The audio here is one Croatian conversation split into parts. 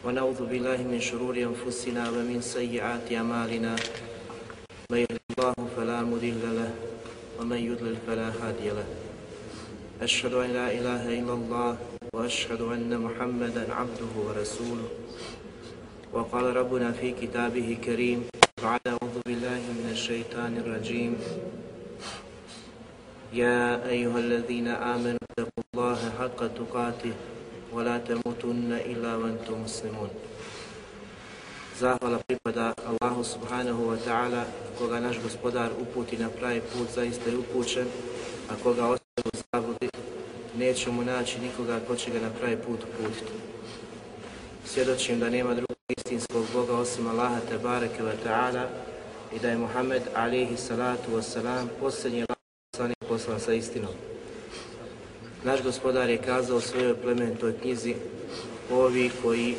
ونعوذ بالله من شرور أنفسنا ومن سيئات أعمالنا. من يهد الله فلا مضل له ومن يضلل فلا هادي له. أشهد أن لا إله إلا الله وأشهد أن محمدا عبده ورسوله. وقال ربنا في كتابه الكريم بعد أعوذ بالله من الشيطان الرجيم. يا أيها الذين آمنوا اتقوا الله حق تقاته. ولا تموتن إلا وأنتم مسلمون Zahvala pripada Allahu subhanahu wa ta'ala, koga naš gospodar uputi na pravi put, zaista je upućen, a koga ostavi u zabludi, neće mu naći nikoga ko će ga na pravi put uputiti. Svjedočim da nema drugog istinskog Boga osim Allaha te bareke wa ta'ala i da je Muhammed alihi salatu wassalam posljednji poslanik poslan sa istinom. Naš gospodar je kazao u svojoj plemenitoj knjizi ovi koji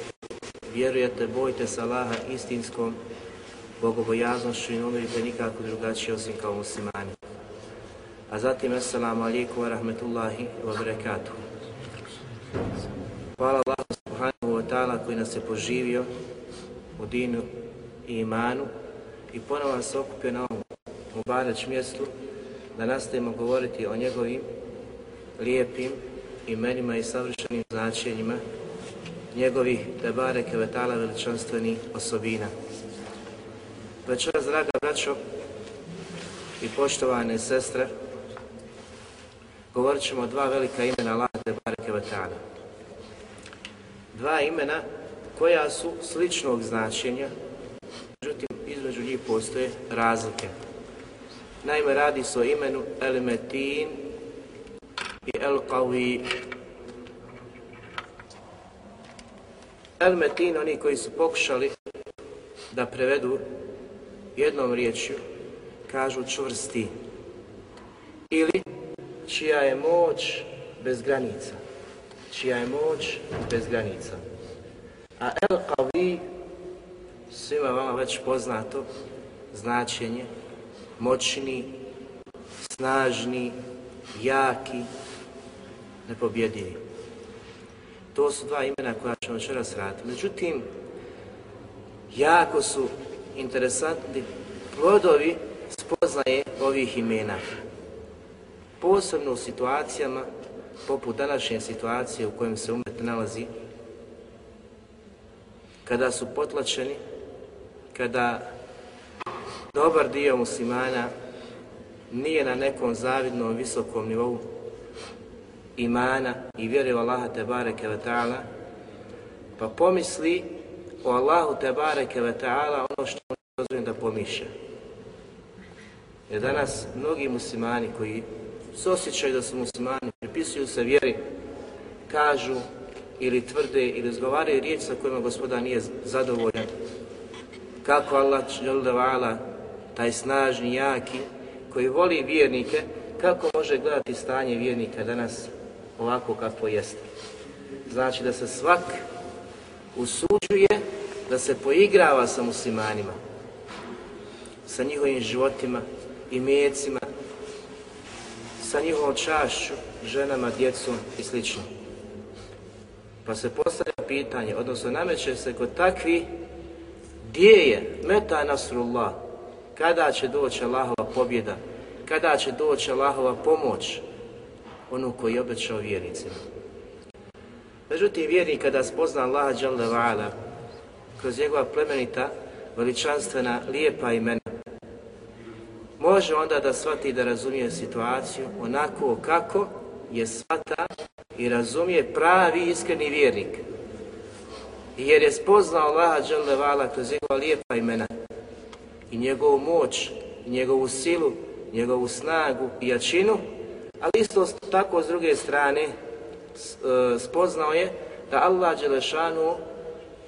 vjerujete, bojte se Allaha istinskom bogobojaznošću i ne nikako drugačije osim kao muslimani. A zatim, assalamu alaikum wa rahmetullahi wa barakatuhu. Hvala Allahu subhanahu wa ta'ala koji nas je poživio u dinu i imanu i ponovo se okupio na ovom Mubareć mjestu da nastavimo govoriti o njegovim lijepim imenima i savršenim značenjima njegovih tebare kevetala veličanstvenih osobina. Večeras, draga braćo i poštovane sestre, govorit ćemo o dva velika imena Allaha tebare kevetala. Dva imena koja su sličnog značenja, međutim između njih postoje razlike. Naime, radi se o imenu El-Metin i El-Qawi. El-Metin, oni koji su pokušali da prevedu jednom riječju, kažu čvrsti. Ili čija je moć bez granica. Čija je moć bez granica. A El-Qawi, svima vama već poznato značenje, moćni, snažni, jaki, nepobjedivi. To su dva imena koja ćemo večeras raditi. Međutim, jako su interesantni plodovi spoznaje ovih imena. Posebno u situacijama poput današnje situacije u kojem se umet nalazi, kada su potlačeni, kada dobar dio muslimana nije na nekom zavidnom visokom nivou imana i vjeruje u Allaha te bareke ve ta'ala, pa pomisli o Allahu te bareke ve ta'ala ono što mu dozvoljeno da pomišlja. Jer danas mnogi muslimani koji se osjećaju da su muslimani, pripisuju se vjeri, kažu ili tvrde ili izgovaraju riječ sa kojima gospoda nije zadovoljan. Kako Allah dželle taj snažni, jaki, koji voli vjernike, kako može gledati stanje vjernika danas ovako kako jeste. Znači da se svak usuđuje da se poigrava sa muslimanima, sa njihovim životima i mjecima, sa njihovom čašću, ženama, djecom i sl. Pa se postavlja pitanje, odnosno nameće se kod takvi gdje je meta nasrullah, kada će doći Allahova pobjeda, kada će doći Allahova pomoć, onu koji je obećao vjernicima. Međutim, vjernik kada spozna Allaha Đalla kroz njegova plemenita, veličanstvena, lijepa imena, može onda da shvati da razumije situaciju onako kako je shvata i razumije pravi iskreni vjernik. Jer je spoznao Allaha Đalla kroz njegova lijepa imena i njegovu moć, i njegovu silu, njegovu snagu i jačinu, ali isto tako s druge strane e, spoznao je da Allah Đelešanu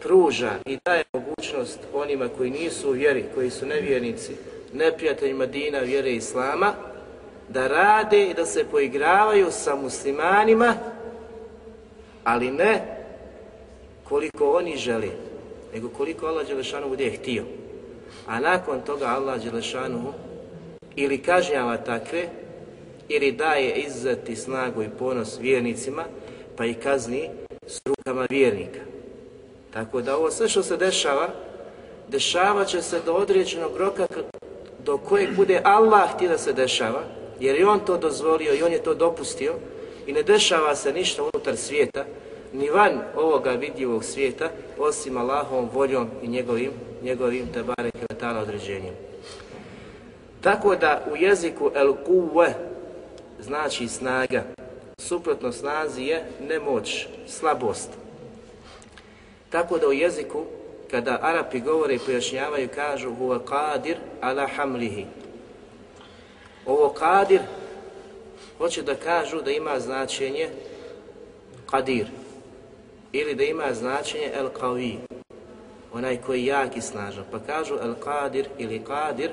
pruža i daje mogućnost onima koji nisu vjeri, koji su nevjernici, neprijateljima dina vjere Islama, da rade i da se poigravaju sa muslimanima, ali ne koliko oni žele, nego koliko Allah Đelešanu bude htio. A nakon toga Allah Đelešanu ili kažnjava takve, ili daje izzati snagu i ponos vjernicima, pa i kazni s rukama vjernika. Tako da ovo sve što se dešava, dešava će se do određenog roka do kojeg bude Allah htio da se dešava, jer je On to dozvolio i On je to dopustio i ne dešava se ništa unutar svijeta, ni van ovoga vidljivog svijeta, osim Allahovom voljom i njegovim, njegovim tebare određenjem. Tako da u jeziku el kuve znači snaga, suprotno snazi je nemoć, slabost. Tako da u jeziku kada Arapi govore i pojašnjavaju kažu huwa qadir ala hamlihi. Ovo qadir hoće da kažu da ima značenje qadir ili da ima značenje el qawi onaj koji je jak i snažan. Pa kažu el qadir ili qadir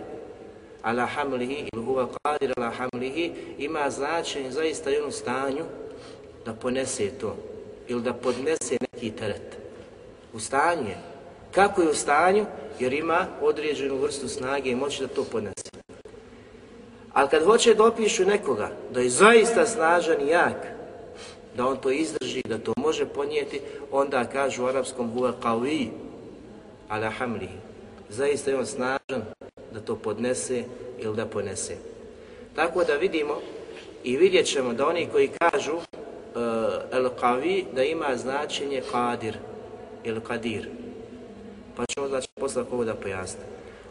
ala hamlihi ili huwa qadir ala hamlihi ima značenje zaista jednu stanju da ponese to ili da podnese neki teret. U stanju je. Kako je u stanju? Jer ima određenu vrstu snage i moći da to podnese. Ali kad hoće da opišu nekoga da je zaista snažan i jak, da on to izdrži, da to može ponijeti, onda kažu u arapskom huwa qawi ala hamlihi. Zaista je on snažan da to podnese ili da ponese. Tako da vidimo i vidjet ćemo da oni koji kažu uh, el qawi da ima značenje qadir ili qadir. Pa ćemo znači posle ovo da pojasnimo.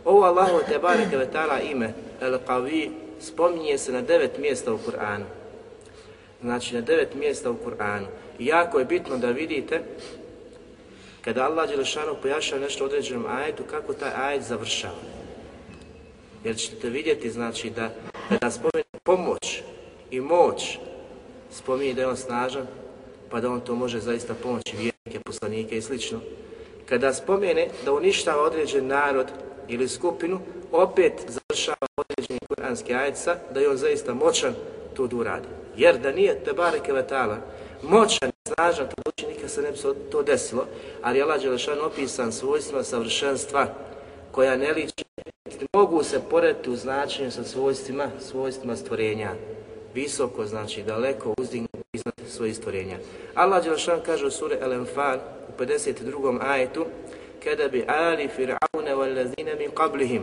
Ovo Allahu te bareke ime el qawi spominje se na devet mjesta u Kur'anu. Znači na devet mjesta u Kur'anu. I jako je bitno da vidite kada Allah Đelešanu pojašava nešto određenom ajetu, kako taj ajet završava. Jer ćete vidjeti, znači, da kada spomene pomoć i moć, spominje da je on snažan, pa da on to može zaista pomoći vjernike, poslanike i slično. Kada spomene da uništava određen narod ili skupinu, opet završava određeni kuranski ajeca, da je on zaista moćan to da uradi. Jer da nije Tebare Kevetala moćan snažan, to doći nikad se ne bi to desilo, ali Allah Đelešan opisan svojstvima savršenstva koja ne liči, mogu se porediti u značenju sa svojstvima, svojstvima stvorenja. Visoko, znači daleko uzdignuti iznad svojih stvorenja. Allah Đelešan kaže u suri El-Enfal u 52. ajetu kada bi ali fir'aune wal lazine min qablihim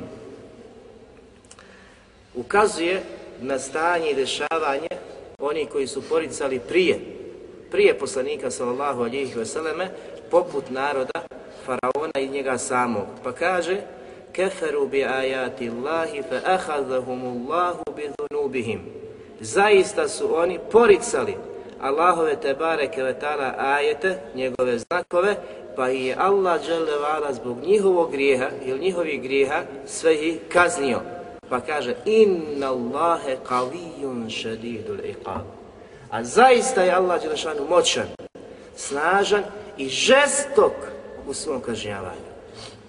ukazuje na stanje i dešavanje oni koji su poricali prije, prije poslanika sallallahu alihi vseleme, poput naroda faraona i njega samog. Pa kaže, keferu bi ajati Allahi fa ahadahumullahu bi dhunubihim. Zaista su oni poricali Allahove te bareke vetala ajete, njegove znakove, pa i je Allah dželle zbog njihovog grijeha ili njihovih grijeha sve ih kaznio. Pa kaže, inna Allahe kavijun šedidul iqab. A zaista je Allah Đelešanu moćan, snažan i žestok u svom kažnjavanju.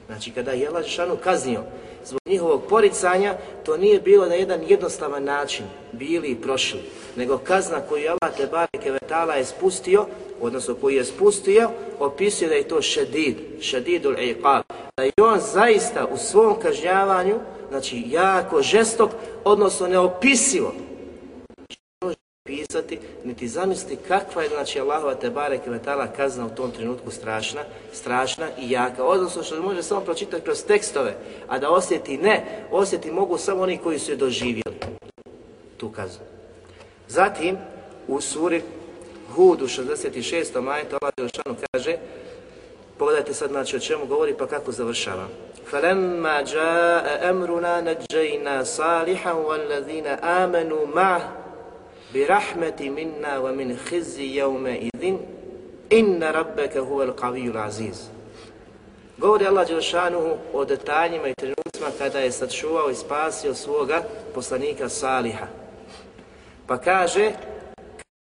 Znači, kada je Allah Đelešanu kaznio zbog njihovog poricanja, to nije bilo na jedan jednostavan način, bili i prošli, nego kazna koju je Allah Tebareke Vetala je spustio, odnosno koju je spustio, opisuje da je to šedid, šedidul iqab. Da je on zaista u svom kažnjavanju znači jako žestok, odnosno neopisivo Što može pisati, niti zamisliti kakva je, znači, Allahova te barek metala kazna u tom trenutku strašna, strašna i jaka. Odnosno što može samo pročitati kroz tekstove, a da osjeti ne, osjeti mogu samo oni koji su je doživjeli tu kaznu. Zatim, u suri Hud u 66. majtu Allah Đelšanu kaže Pogledajte sad znači o čemu govori pa kako završava. فَلَمَّا جَاءَ أَمْرُنَا نَجَّيْنَا صَالِحًا وَالَّذِينَ آمَنُوا مَعَهُ birahmeti minna wa min khizi yawma idhin inna rabbeke huvel qavijul aziz. Govori Allah Đelšanuhu o detaljima i trenucima kada je sačuvao i spasio svoga poslanika Saliha. Pa kaže,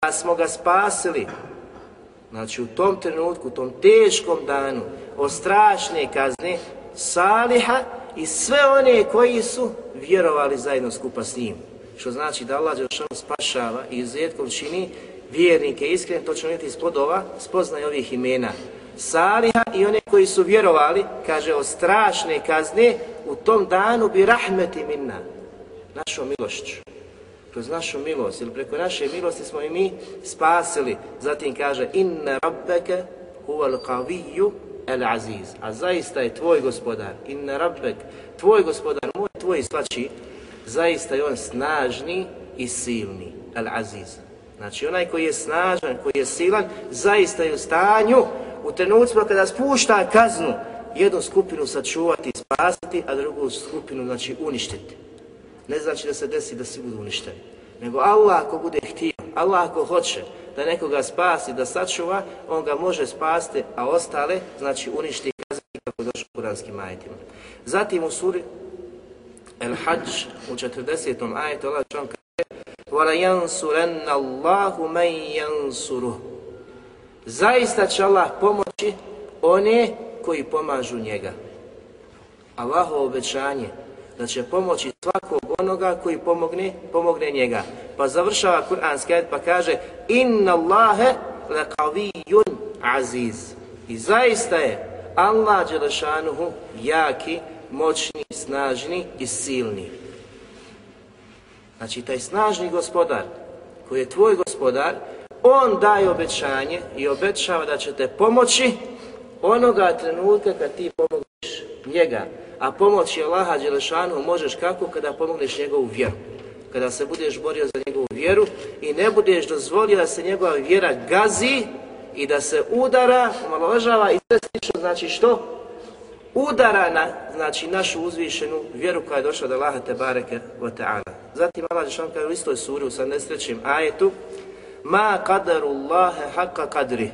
kada smo ga spasili, znači u tom trenutku, u tom teškom danu, od strašne kazne, Saliha i sve one koji su vjerovali zajedno skupa s njim. Što znači da Allah Đelšanu spašava i izuzetkom čini vjernike iskreno, to ćemo vidjeti iz plodova, spoznaj ovih imena. Saliha i one koji su vjerovali, kaže, od strašne kazne, u tom danu bi rahmeti minna, našom milošću. Kroz našu milost, ili preko naše milosti smo i mi spasili. Zatim kaže, inna rabbeke huval qaviju el aziz. A zaista je tvoj gospodar, inna rabbek, tvoj gospodar, moj, tvoj svači, zaista je on snažni i silni, el aziz. Znači onaj koji je snažan, koji je silan, zaista je u stanju u trenucima kada spušta kaznu, jednu skupinu sačuvati i spasiti, a drugu skupinu znači uništiti. Ne znači da se desi da svi budu uništeni. Nego Allah ako bude htio, Allah ako hoće da nekoga spasi, da sačuva, on ga može spasti, a ostale znači uništi kazni kako došlo u kuranskim ajetima. Zatim u suri El Hajj u 40. ajetu Allah čovjek kaže وَلَيَنْسُرَنَّ اللَّهُ مَنْ يَنْسُرُهُ Zaista će Allah pomoći one koji pomažu njega. Allahovo obećanje da će pomoći svakog onoga koji pomogne, pomogne njega. Pa završava Kur'anski ajet pa kaže Inna Allahe laqaviyyun aziz. I zaista je Allah Đelešanuhu jaki, moćni, snažni i silni. Znači taj snažni gospodar koji je tvoj gospodar, on daje obećanje i obećava da će te pomoći onoga trenutka kad ti pomogneš njega. A pomoći Allaha Đelešanu možeš kako kada pomogneš njegovu vjeru. Kada se budeš borio za njegovu vjeru i ne budeš dozvolio da se njegova vjera gazi i da se udara, omalovažava i sve slično, znači što? Udara na znači, našu uzvišenu vjeru koja je došla od Allaha te wa ta'ala. Zatim Allah Đelešanu kaže u istoj suri u 73. ajetu Ma kadaru Allahe haqqa kadri.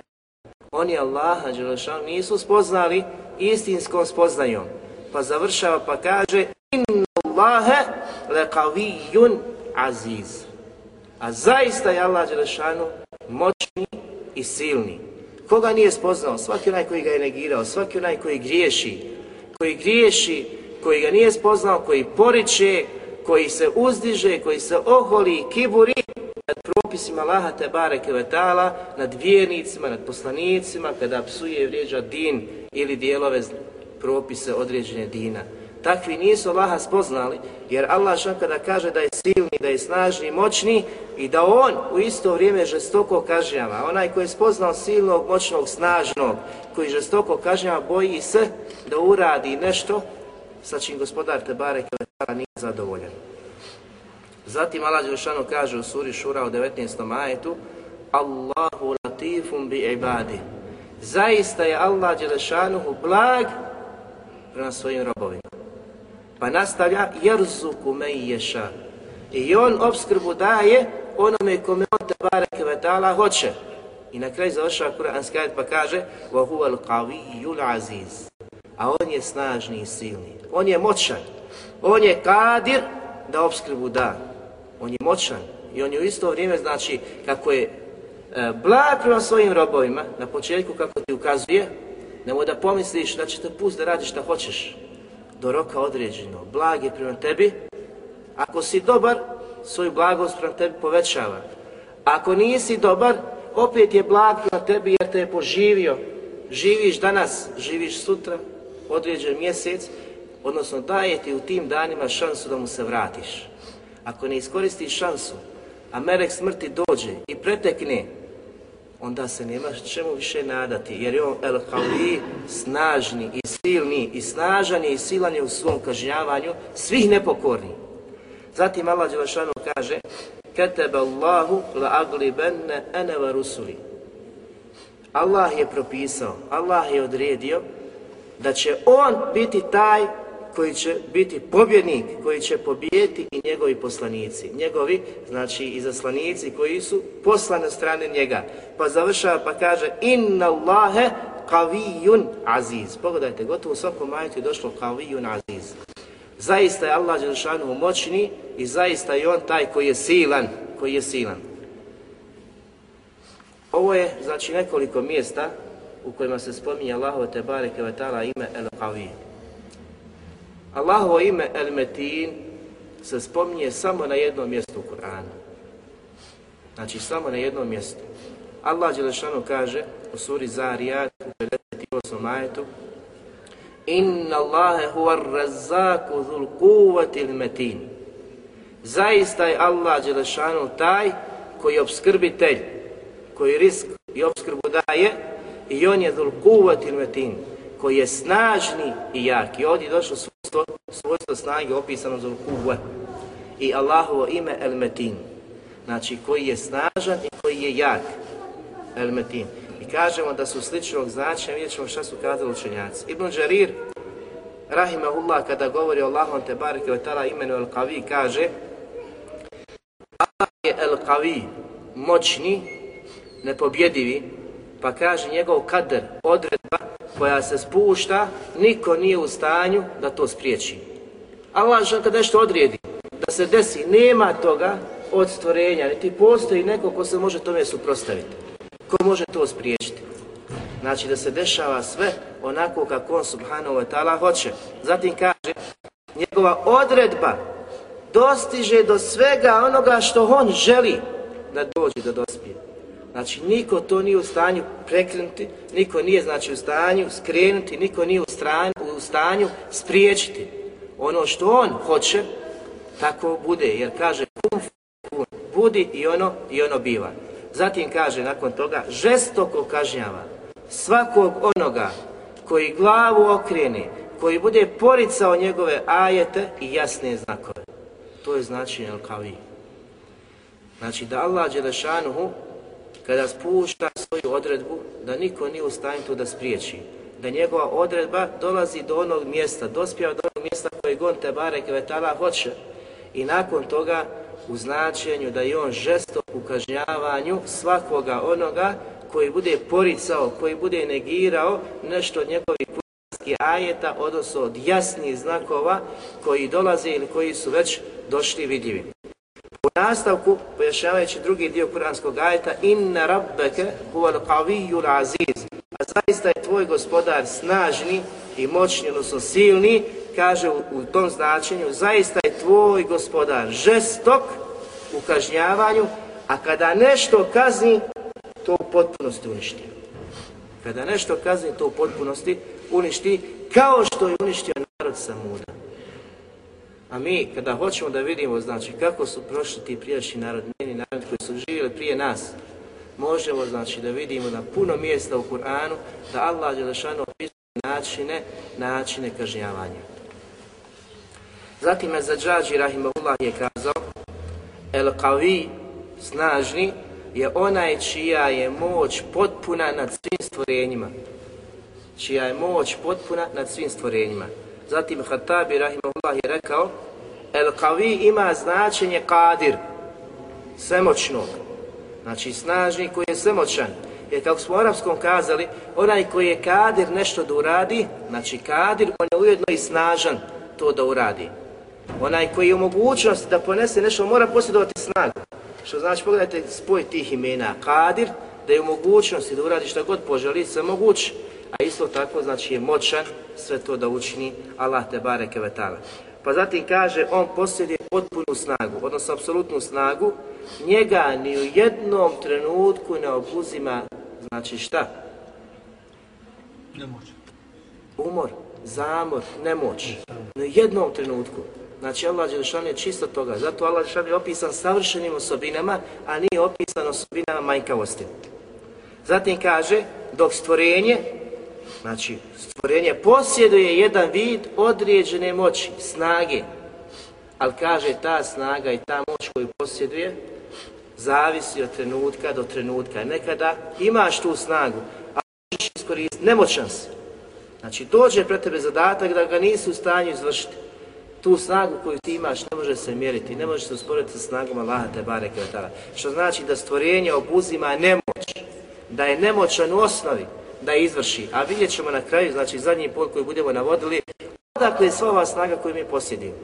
Oni Allaha Đelešanu nisu spoznali istinskom spoznajom. Pa završava pa kaže Inna Allahe lekaviyyun aziz. A zaista je Allah Đelešanu moćni i silni. Koga nije spoznao? Svaki onaj koji ga je negirao, svaki onaj koji griješi, koji griješi, koji ga nije spoznao, koji poriče, koji se uzdiže, koji se oholi, kiburi nad propisima Allaha te bareke vetala, nad vjernicima, nad poslanicima, kada psuje i vrijeđa din ili dijelove propise određene dina. Takvi nisu Allaha spoznali, jer Allah što kada kaže da je silni, da je snažni moćni i da On u isto vrijeme žestoko kažnjava. Onaj koji je spoznao silnog, moćnog, snažnog, koji žestoko kažnjava, boji se da uradi nešto sa čim gospodar Tebare Kvetara nije zadovoljan. Zatim Allah Đelšanu kaže u suri Šura u 19. ajetu Allahu latifum bi ibadi. Zaista je Allah Đelešanuhu blag prema svojim robovima. Pa nastavlja jerzuku me ješa. I on obskrbu daje onome kome on te bareke vetala hoće. I na kraju završava Kur'anski ajet pa kaže huwa al aziz. A on je snažni i silni. On je moćan. On je kadir da obskrbu da. On je moćan. I on je u isto vrijeme, znači, kako je e, blag prema svojim robovima, na početku kako ti ukazuje, nemoj da pomisliš da će te pust da radiš šta hoćeš. Do roka određeno. Blag je prema tebi. Ako si dobar, svoju blagost prema tebi povećava. Ako nisi dobar, opet je blag prema tebi jer te je poživio. Živiš danas, živiš sutra, određen mjesec, odnosno daje ti u tim danima šansu da mu se vratiš. Ako ne iskoristiš šansu, a melek smrti dođe i pretekne, onda se nemaš čemu više nadati, jer je on El snažni i silni i snažan je i silan je u svom kažnjavanju svih nepokornih. Zatim Allah Đelešanu kaže Ketebe Allahu la aglibenne ene rusuli. Allah je propisao, Allah je odredio da će On biti taj koji će biti pobjednik, koji će pobijediti i njegovi poslanici. Njegovi, znači izaslanici koji su poslani od strane njega. Pa završava pa kaže Inna Allahe kavijun aziz. Pogledajte, gotovo u svakom majetu je došlo kavijun aziz. Zaista je Allah Đelšanu moćni i zaista je On taj koji je silan, koji je silan. Ovo je, znači, nekoliko mjesta u kojima se spominje Allahove te bareke ime El Qavi. Allahovo ime El Metin se spominje samo na jednom mjestu u Kur'anu. Znači, samo na jednom mjestu. Allah Đelešanu kaže u suri Zariyat u 58. majetu Inna Allahe huwa razzaku dhul kuvatil metin. Zaista je Allah Đelešanu taj koji je obskrbitelj, koji risk i obskrbu daje i on je dhul kuvatil metin, koji je snažni i jaki. Ovdje je došlo svojstvo, svojstvo snage opisano dhul kuva i Allahovo ime El Metin. Znači koji je snažan i koji je jak. El Metin kažemo da su sličnog značenja, vidjet ćemo šta su kazali učenjaci. Ibn Đarir, rahimahullah, kada govori o Allahom te barike tala imenu El Qavi, kaže Allah je El Qavi, moćni, nepobjedivi, pa kaže njegov kader, odredba koja se spušta, niko nije u stanju da to spriječi. Allah što kad nešto odredi, da se desi, nema toga od stvorenja, niti postoji neko ko se može tome suprostaviti. Ko može to spriječiti? Znači da se dešava sve onako kako on subhanahu wa ta'ala hoće. Zatim kaže, njegova odredba dostiže do svega onoga što on želi da dođe, da dospije. Znači niko to nije u stanju prekrenuti, niko nije znači u stanju skrenuti, niko nije u, u stanju spriječiti. Ono što on hoće, tako bude, jer kaže budi i ono, i ono biva. Zatim kaže nakon toga, žestoko kažnjava svakog onoga koji glavu okrene, koji bude poricao njegove ajete i jasne znakove. To je znači el kavi. Znači da Allah Đelešanuhu kada spušta svoju odredbu, da niko nije u stanju to da spriječi. Da njegova odredba dolazi do onog mjesta, dospjeva do onog mjesta kojeg on te barek vetala hoće. I nakon toga u značenju da je on žestok u kažnjavanju svakoga onoga koji bude poricao, koji bude negirao nešto od njegovih kuranskih ajeta, odnosno od jasnih znakova koji dolaze ili koji su već došli vidljivi. Nastavku, pojašnjavajući drugi dio kuranskog ajeta, inna rabbeke huval qavijul aziz, a zaista je tvoj gospodar snažni i moćni, odnosno silni, kaže u, u tom značenju, zaista je tvoj gospodar žestok u kažnjavanju, a kada nešto kazni, to u potpunosti uništi. Kada nešto kazni, to u potpunosti uništi, kao što je uništio narod Samuda. A mi, kada hoćemo da vidimo, znači, kako su prošli ti prijašnji narod, njeni narod koji su živjeli prije nas, možemo, znači, da vidimo na puno mjesta u Kur'anu da Allah Đelešanu opisuje načine, načine kažnjavanja. Zatim je Zađađi Rahimahullah je kazao El Qavi, snažni, je onaj čija je moć potpuna nad svim stvorenjima. Čija je moć potpuna nad svim stvorenjima. Zatim Hatabi Rahimahullah je rekao El Qavi ima značenje Kadir, svemoćnog. Znači snažni koji je svemoćan. Jer kako smo u arapskom kazali, onaj koji je kadir nešto da uradi, znači kadir, on je ujedno i snažan to da uradi. Onaj koji je u mogućnosti da ponese nešto, mora posjedovati snagu. Što znači, pogledajte spoj tih imena. Kadir, da je u mogućnosti da uradi što god poželi, sve moguće. A isto tako, znači, je moćan sve to da učini Allah te bareke vetala. Pa zatim kaže, on posjeduje potpunu snagu, odnosno apsolutnu snagu, njega ni u jednom trenutku ne obuzima, znači šta? Nemoć. Umor, zamor, nemoć. Ni u jednom trenutku. Znači Allah Đelešan je čisto toga. Zato Allah Đelešan je opisan savršenim osobinama, a nije opisan osobinama manjkavosti. Zatim kaže, dok stvorenje, znači stvorenje posjeduje jedan vid određene moći, snage, ali kaže ta snaga i ta moć koju posjeduje zavisi od trenutka do trenutka. Nekada imaš tu snagu, a možeš iskoristiti, nemoćan si. Znači dođe pred tebe zadatak da ga nisi u stanju izvršiti. Tu snagu koju ti imaš ne može se mjeriti, ne može se usporediti sa snagom Allaha te bareke Što znači da stvorenje obuzima nemoć, da je nemoćan u osnovi da izvrši. A vidjet ćemo na kraju, znači zadnji put koji budemo navodili, odakle je sva ova snaga koju mi posjedimo.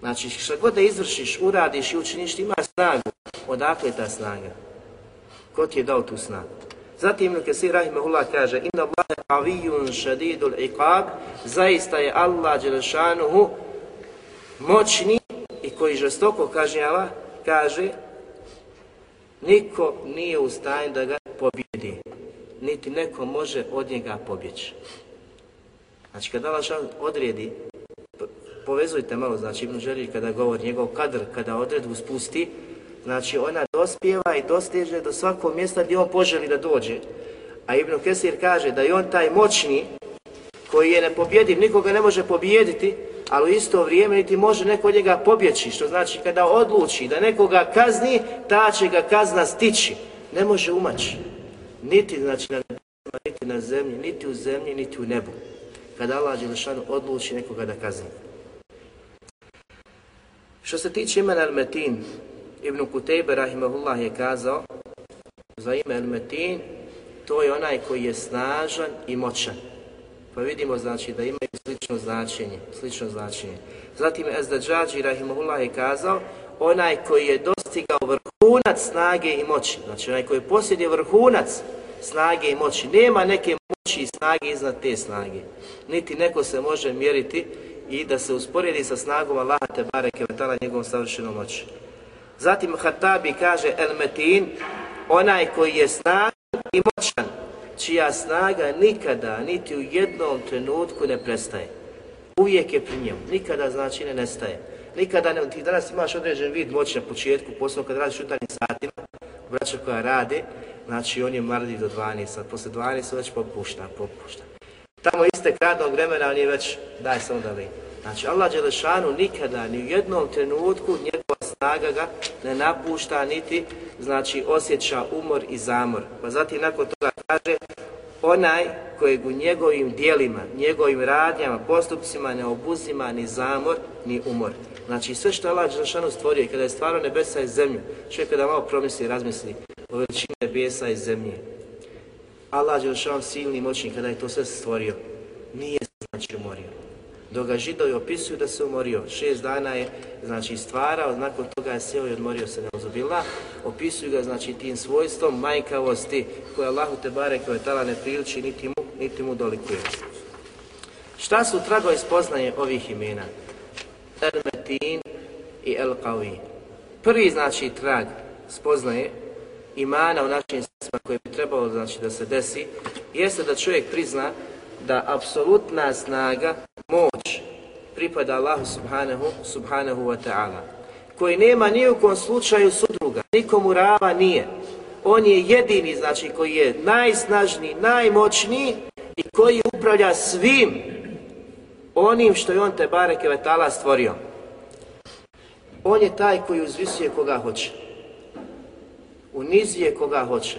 Znači što god da izvršiš, uradiš i učiniš, ti imaš snagu. Odakle je ta snaga? Ko ti je dao tu snagu? Zatim Ibn Kesir Rahimahullah kaže Inna Allahe avijun šadidul iqab Zaista je Allah Đelešanuhu moćni i koji žestoko kažnjava, kaže niko nije u stanju da ga pobjedi, niti neko može od njega pobjeći. Znači kada Allah odredi, povezujte malo, znači Ibn Želji kada govori njegov kadr, kada odredbu spusti, Znači ona dospijeva i dostiže do svakog mjesta gdje on poželi da dođe. A Ibn Kesir kaže da je on taj moćni koji je nepobjediv, nikoga ne može pobijediti, ali u isto vrijeme niti može neko od njega pobjeći, što znači kada odluči da nekoga kazni, ta će ga kazna stići. Ne može umaći. Niti znači na niti na zemlji, niti u zemlji, niti u nebu. Kada Allah Đelešanu odluči nekoga da kazni. Što se tiče imena Al-Metin, Ibn Kutejbe rahimahullah je kazao za ime El-Metin, to je onaj koji je snažan i moćan. Pa vidimo znači da imaju slično značenje, slično značenje. Zatim Ezdađađi rahimahullah je kazao, onaj koji je dostigao vrhunac snage i moći. Znači onaj koji posjeduje vrhunac snage i moći. Nema neke moći i snage iznad te snage. Niti neko se može mjeriti i da se usporedi sa snagom Allaha te bareke vetala njegovom savršenom moći. Zatim Hatabi kaže El Metin, onaj koji je snagan i moćan, čija snaga nikada, niti u jednom trenutku ne prestaje. Uvijek je pri njemu, nikada znači ne nestaje. Nikada ne, ti danas imaš određen vid moći na početku, posebno kad radiš utarnjim satima, braća koja rade, znači on je marljiv do 12, a posle 12 se već popušta, popušta. Tamo iste radnog vremena on je već, daj samo da li. Znači Allah Đelešanu nikada, ni u jednom trenutku njegova snaga ga ne napušta, niti znači osjeća umor i zamor. Pa zatim nakon toga kaže onaj kojeg u njegovim dijelima, njegovim radnjama, postupcima ne obuzima ni zamor, ni umor. Znači sve što je Allah Đelešanu stvorio i kada je stvarao nebesa i zemlju, čovjek kada malo promisli i razmisli o veličini nebesa i zemlje. Allah Đelešanu silni moćni kada je to sve stvorio, nije znači umorio dok ga židovi opisuju da se umorio. Šest dana je znači stvarao, nakon toga je sjeo i odmorio se neozubila. Opisuju ga znači tim svojstvom majkavosti koje Allahu te bare koje tala ne priliči niti mu, niti mu dolikuje. Šta su tragovi spoznaje ovih imena? Metin i El Qawi. Prvi znači trag spoznaje imana u našim srcima koje bi trebalo znači da se desi, jeste da čovjek prizna da apsolutna snaga moć pripada Allahu subhanahu, subhanahu wa ta'ala koji nema ni u kom slučaju sudruga, nikomu rava nije. On je jedini, znači, koji je najsnažniji, najmoćniji i koji upravlja svim onim što je on te bareke vetala stvorio. On je taj koji uzvisuje koga hoće. Unizuje koga hoće.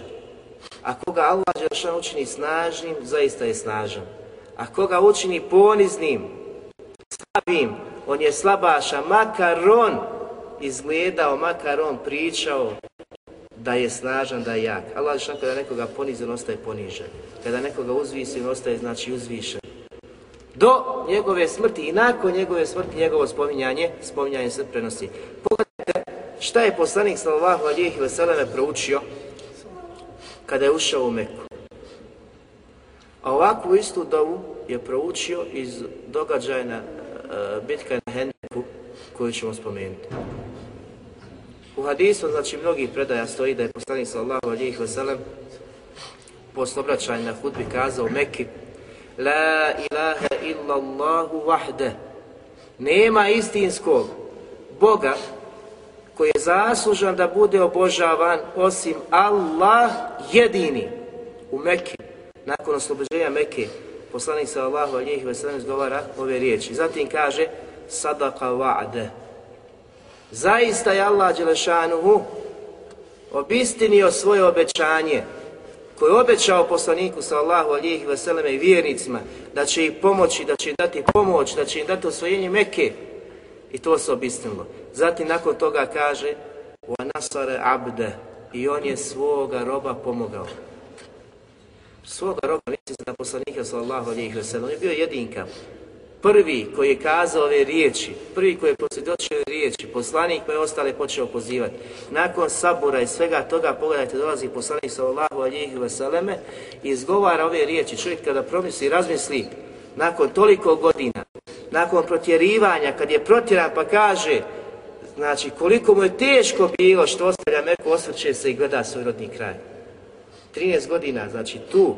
A koga Allah Đelšan učini snažnim, zaista je snažan. A koga učini poniznim, slabim, on je slabaša, makar on izgledao, makar on pričao da je snažan, da je jak. Allah što kada nekoga ponizi, on ostaje ponižen. Kada nekoga uzvisi, on ostaje znači uzvišen. Do njegove smrti i nakon njegove smrti njegovo spominjanje, spominjanje se prenosi. Pogledajte šta je poslanik sallallahu alihi veseleme proučio kada je ušao u Meku. A ovakvu istu dovu je proučio iz događaja na uh, bitka na Hendeku koju ćemo spomenuti. U hadisu, znači mnogih predaja stoji da je poslanik sallallahu alihi wasallam posle obraćanja na hudbi kazao Mekki La ilaha illa Allahu wahde Nema istinskog Boga koji je zaslužan da bude obožavan osim Allah jedini u Mekki nakon oslobođenja Mekke, poslanik sallallahu alihi wasallam izgovara ove riječi. Zatim kaže, sadaka wa'de. Zaista je Allah Đelešanuhu obistinio svoje obećanje koje je obećao poslaniku sallahu alijih veseleme i vjernicima da će ih pomoći, da će im dati pomoć, da će im dati osvojenje Mekke i to se obistinilo. Zatim nakon toga kaže nasare abde i on je svoga roba pomogao. Svoga roba, misli se na poslanika sallallahu alijih veseleme, je bio jedinka prvi koji je kazao ove riječi, prvi koji je posvjedočio riječi, poslanik pa je ostale počeo pozivati. Nakon sabora i svega toga, pogledajte, dolazi poslanik sallallahu alihi vseleme i izgovara ove riječi. Čovjek kada promisli i razmisli, nakon toliko godina, nakon protjerivanja, kad je protjeran pa kaže, znači koliko mu je teško bilo što ostavlja Meku, osvrće se i gleda svoj rodni kraj. 13 godina, znači tu,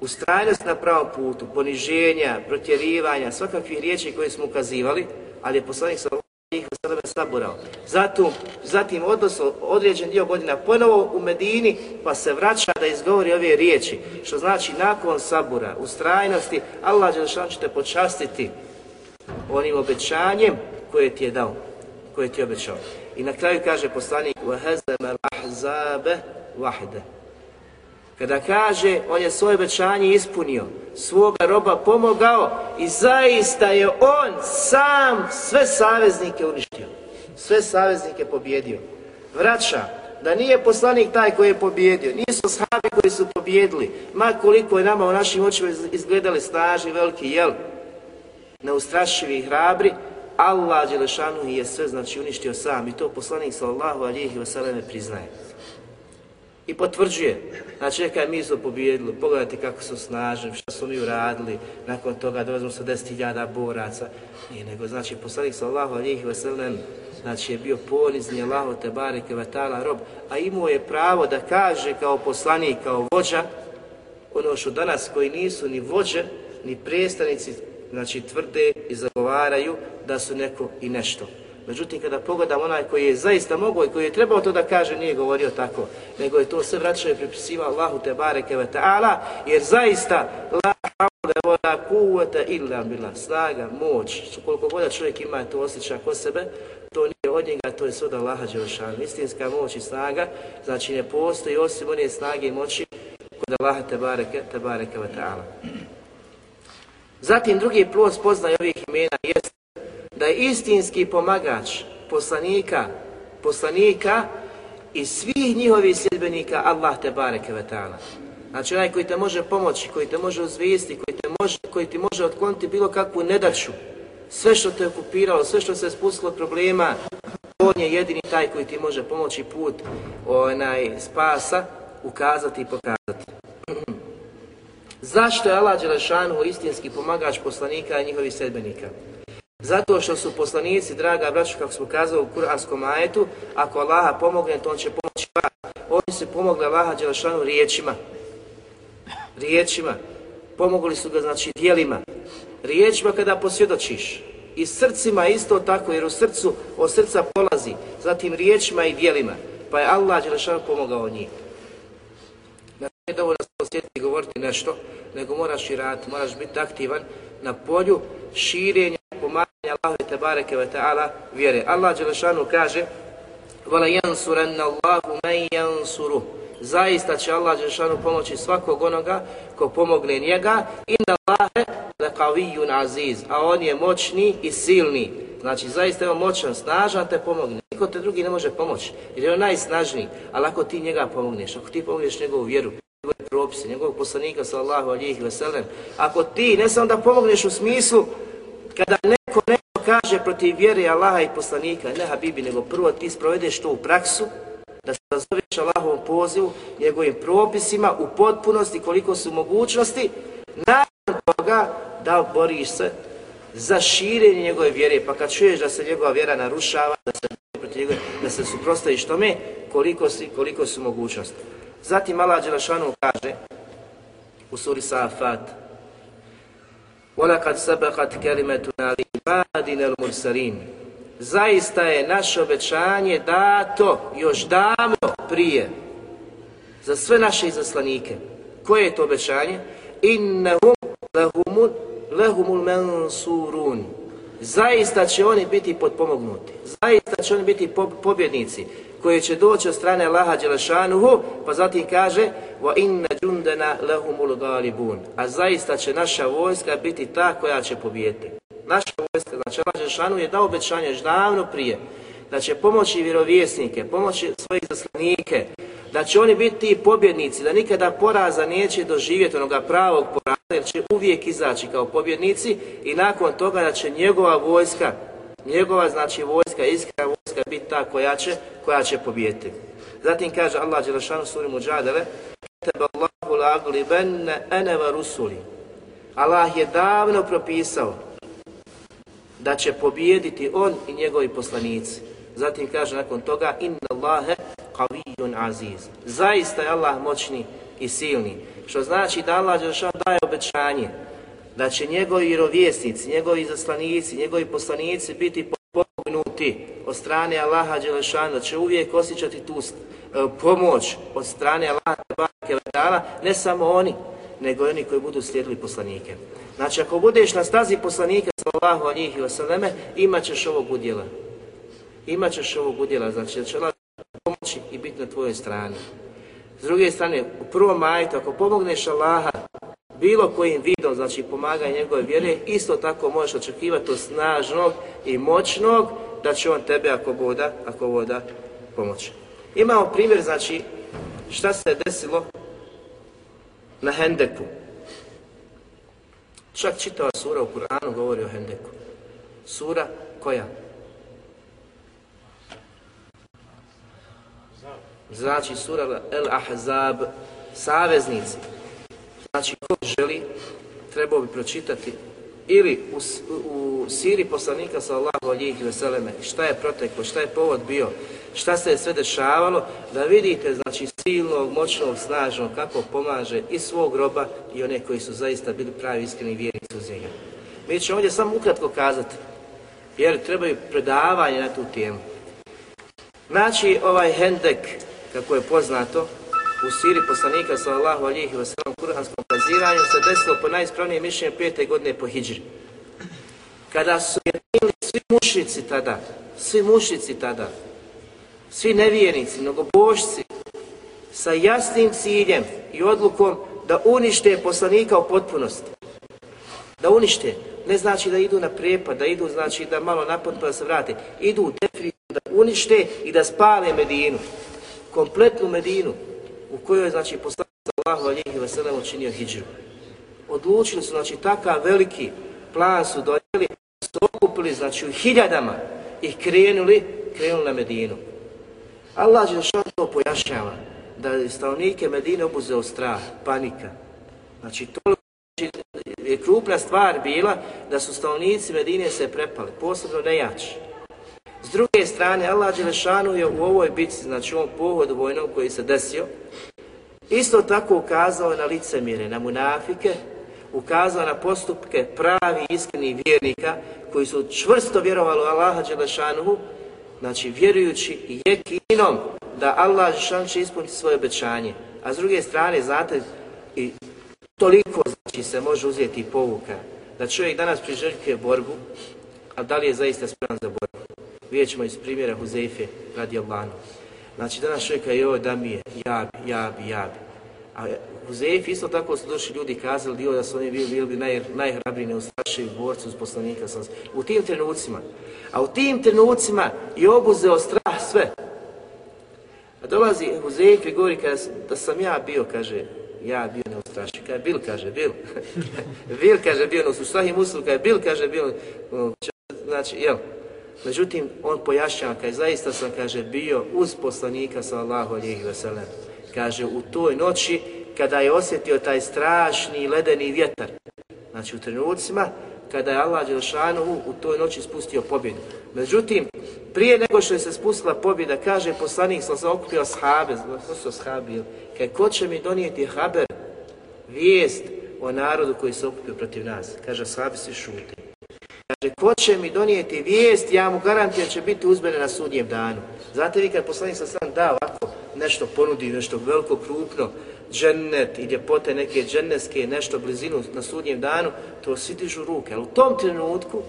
ustrajnost na pravom putu, poniženja, protjerivanja, svakakvih riječi koje smo ukazivali, ali je poslanik sa ih sebe saburao. Zatim, zatim odnosno određen dio godina ponovo u Medini, pa se vraća da izgovori ove riječi, što znači nakon sabura, ustrajnosti, Allah Đelšan će te počastiti onim obećanjem koje ti je dao, koje ti je obećao. I na kraju kaže poslanik وَهَزَمَ الْأَحْزَابَ وَحْدَ kada kaže, on je svoje obećanje ispunio, svoga roba pomogao i zaista je on sam sve saveznike uništio. Sve saveznike pobjedio. Vraća da nije poslanik taj koji je pobjedio, nisu sahabi koji su pobjedili, ma koliko je nama u našim očima izgledali snažni, veliki, jel? Neustrašivi i hrabri, Allah Đelešanu je sve znači uništio sam i to poslanik sallallahu alihi wasallam priznaje i potvrđuje. Znači neka mi smo pobijedili, pogledajte kako su snažni, što su oni uradili, nakon toga dolazimo sa 10.000 boraca. Nije nego, znači poslanik sallahu alihi wasallam, znači je bio ponizni Allahu te bareke vatala rob, a imao je pravo da kaže kao poslanik, kao vođa, ono što danas koji nisu ni vođe, ni predstavnici, znači tvrde i zagovaraju da su neko i nešto. Međutim, kada pogledam onaj koji je zaista mogao i koji je trebao to da kaže, nije govorio tako, nego je to sve vraćao i pripisivao Allahu te bareke ve ta'ala, jer zaista la havle kuvvete illa bila snaga, moć, koliko god čovjek ima to osjeća kod sebe, to nije od njega, to je sve od Allaha Đelšanu. Istinska moć i snaga, znači ne postoji osim one snage i moći kod Allaha te bareke, te bareke ve ta'ala. Zatim drugi plus poznaje ovih imena jest da je istinski pomagač poslanika, poslanika i svih njihovih sljedbenika Allah te bareke ve ta'ala. Znači onaj koji te može pomoći, koji te može uzvijesti, koji, te može, koji ti može otkloniti bilo kakvu nedaću, sve što te je okupiralo, sve što se je spustilo problema, on je jedini taj koji ti može pomoći put onaj spasa, ukazati i pokazati. Zašto je Allah Đelešanu istinski pomagač poslanika i njihovih sedbenika? Zato što su poslanici, draga braću, kako smo kazali u kuranskom ajetu, ako Allaha pomogne, to on će pomoći vas. Oni su pomogli Allaha Đelešanu riječima. Riječima. Pomogli su ga, znači, dijelima. Riječima kada posvjedočiš. I srcima isto tako, jer u srcu, od srca polazi. Zatim riječima i dijelima. Pa je Allah Đelešanu pomogao njih. Znači, nije dovoljno se posjetiti i govoriti nešto, nego moraš i raditi, moraš biti aktivan na polju širenja pomaganja Allahu te bareke ve taala vjere. Allah dželešanu kaže: "Wala yansuranna Allahu man yansuru." Zaista će Allah dželešanu pomoći svakog onoga ko pomogne njega. Inna Allahe laqawiyyun aziz. A on je moćni i silni. Znači zaista je on moćan, snažan te pomogne. Niko te drugi ne može pomoći, jer je on najsnažniji. Ali ako ti njega pomogneš, ako ti pomogneš njegovu vjeru, njegove propise, njegovog poslanika sallallahu alihi veselem, ako ti ne samo da pomogneš u smislu kada neko neko kaže protiv vjere Allaha i poslanika, ne Habibi, nego prvo ti sprovedeš to u praksu, da se zoveš Allahovom pozivu, njegovim propisima u potpunosti koliko su mogućnosti, nakon toga da boriš se za širenje njegove vjere, pa kad čuješ da se njegova vjera narušava, da se protiv njegove, da se suprostaviš tome, koliko, si, koliko su mogućnosti. Zatim Allah Đelešanu kaže u suri Safat, وَلَقَدْ سَبَقَتْ كَلِمَتُنَا لِبَادِنَ الْمُرْسَلِينَ Zaista je naše obećanje dato još davno prije za sve naše izaslanike. Koje je to obećanje? Innahum lahumul, lahumul mansurun. Zaista će oni biti potpomognuti. Zaista će oni biti pobjednici. koje će doći od strane Allaha Đelešanuhu, pa zatim kaže inna jundana lahumul galibun. A zaista će naša vojska biti ta koja će pobijeti. Naša vojska, znači Allah Đelešanuhu je dao obećanje još davno prije da će pomoći vjerovjesnike, pomoći svojih zaslanike, da će oni biti ti pobjednici, da nikada poraza neće doživjeti onoga pravog poraza, jer će uvijek izaći kao pobjednici i nakon toga da će njegova vojska, njegova znači vojska, iskrena vojska biti ta koja će, koja će pobijediti. Zatim kaže Allah Đelešanu suri Muđadele, Allahu la'aglibenne ene va rusuli. Allah je davno propisao da će pobijediti on i njegovi poslanici. Zatim kaže nakon toga inna Allahe qavijun aziz. Zaista je Allah moćni i silni. Što znači da Allah Đelšan daje obećanje da će njegovi vjerovjesnici, njegovi zaslanici, njegovi poslanici biti pomognuti od strane Allaha Đelešana, da će uvijek osjećati tu e, pomoć od strane Allaha Đelešana, ne samo oni, nego i oni koji budu slijedili poslanike. Znači, ako budeš na stazi poslanika sallahu alihi wasallam, imat ćeš ovog udjela. Imat ćeš ovog udjela, znači da će Allah pomoći i biti na tvojoj strani. S druge strane, u prvom majtu, ako pomogneš Allaha bilo kojim vidom, znači pomaganje njegove vjere, isto tako možeš očekivati od snažnog i moćnog da će on tebe ako voda, ako voda pomoći. Imamo primjer, znači, šta se desilo na Hendeku. Čak čitava sura u Kur'anu govori o Hendeku. Sura koja? Znači sura El Ahzab, saveznici. Znači ko želi, trebao bi pročitati ili u, u siri poslanika sallahu alijih veseleme, šta je proteklo, šta je povod bio, šta se je sve dešavalo, da vidite znači silnog, moćnog, snažnog, kako pomaže i svog roba i one koji su zaista bili pravi iskreni vjernici uz njega. Mi ćemo ovdje samo ukratko kazati, jer trebaju predavanje na tu temu. Znači, ovaj hendek, kako je poznato, u siri poslanika sallallahu alihi wa sallam kuranskom kaziranju se desilo po najispravnijem mišljenju pete godine po hijđri. Kada su jednili svi mušnici tada, svi mušnici tada, svi nevjernici, mnogobošci, sa jasnim ciljem i odlukom da unište poslanika u potpunosti. Da unište. Ne znači da idu na prijepad, da idu znači da malo napad pa da se vrate. Idu definitivno da unište i da spale Medinu. Kompletnu Medinu u kojoj je znači poslanik sallahu alihi wasallam učinio hijđru. Odlučili su znači takav veliki plan su donijeli, su okupili znači u hiljadama i krenuli, krenuli na Medinu. Allah je to pojašnjava, da je stanovnike Medine obuzeo strah, panika. Znači, toliko je krupna stvar bila da su stanovnici Medine se prepali, posebno nejači. S druge strane, Allah Đelešanu je u ovoj bitci, znači u ovom pohodu vojnom koji se desio, isto tako ukazao na licemire, na munafike, ukazao na postupke pravi iskrenih vjernika koji su čvrsto vjerovali u Allaha Đelešanuhu, znači vjerujući jekinom da Allah Đelešanu će ispuniti svoje obećanje. A s druge strane, znate, i toliko znači se može uzeti povuka da čovjek danas priželjkuje borbu, a da li je zaista spreman za borbu? Vidjet ćemo iz primjera Huzeife radi Allahom. Znači danas čovjeka je ovo da mi je, jabi, jabi, jabi. A Huzeif isto tako su došli ljudi kazali dio da su oni bili, bili naj, najhrabriji, neustrašivi borci uz poslanika. U tim trenucima. A u tim trenucima je obuzeo strah sve. A dolazi Huzeif i govori kada, da sam ja bio, kaže, ja bio neustrašiv. Kaže, bil, kaže, bil. bil, kaže, bio, no su sahih muslim, kaže, bil, kaže, bil. Znači, jel, Međutim, on pojašnjava, kaže, zaista sam, kaže, bio uz poslanika sallallahu alihi wasallam. Kaže, u toj noći, kada je osjetio taj strašni ledeni vjetar, znači u trenucima, kada je Allah Đelšanu u toj noći spustio pobjedu. Međutim, prije nego što je se spustila pobjeda, kaže poslanik, sam se okupio shabe, ko su shabi, kaj ko će mi donijeti haber, vijest o narodu koji se okupio protiv nas? Kaže, sahabi svi šute. Kaže, ko će mi donijeti vijest, ja mu garantiram će biti uzmene na sudnjem danu. Znate vi kad poslanik sa sam da ovako nešto ponudi, nešto veliko, krupno, džennet i ljepote neke dženneske, nešto blizinu na sudnjem danu, to svi dižu ruke. Ali u tom trenutku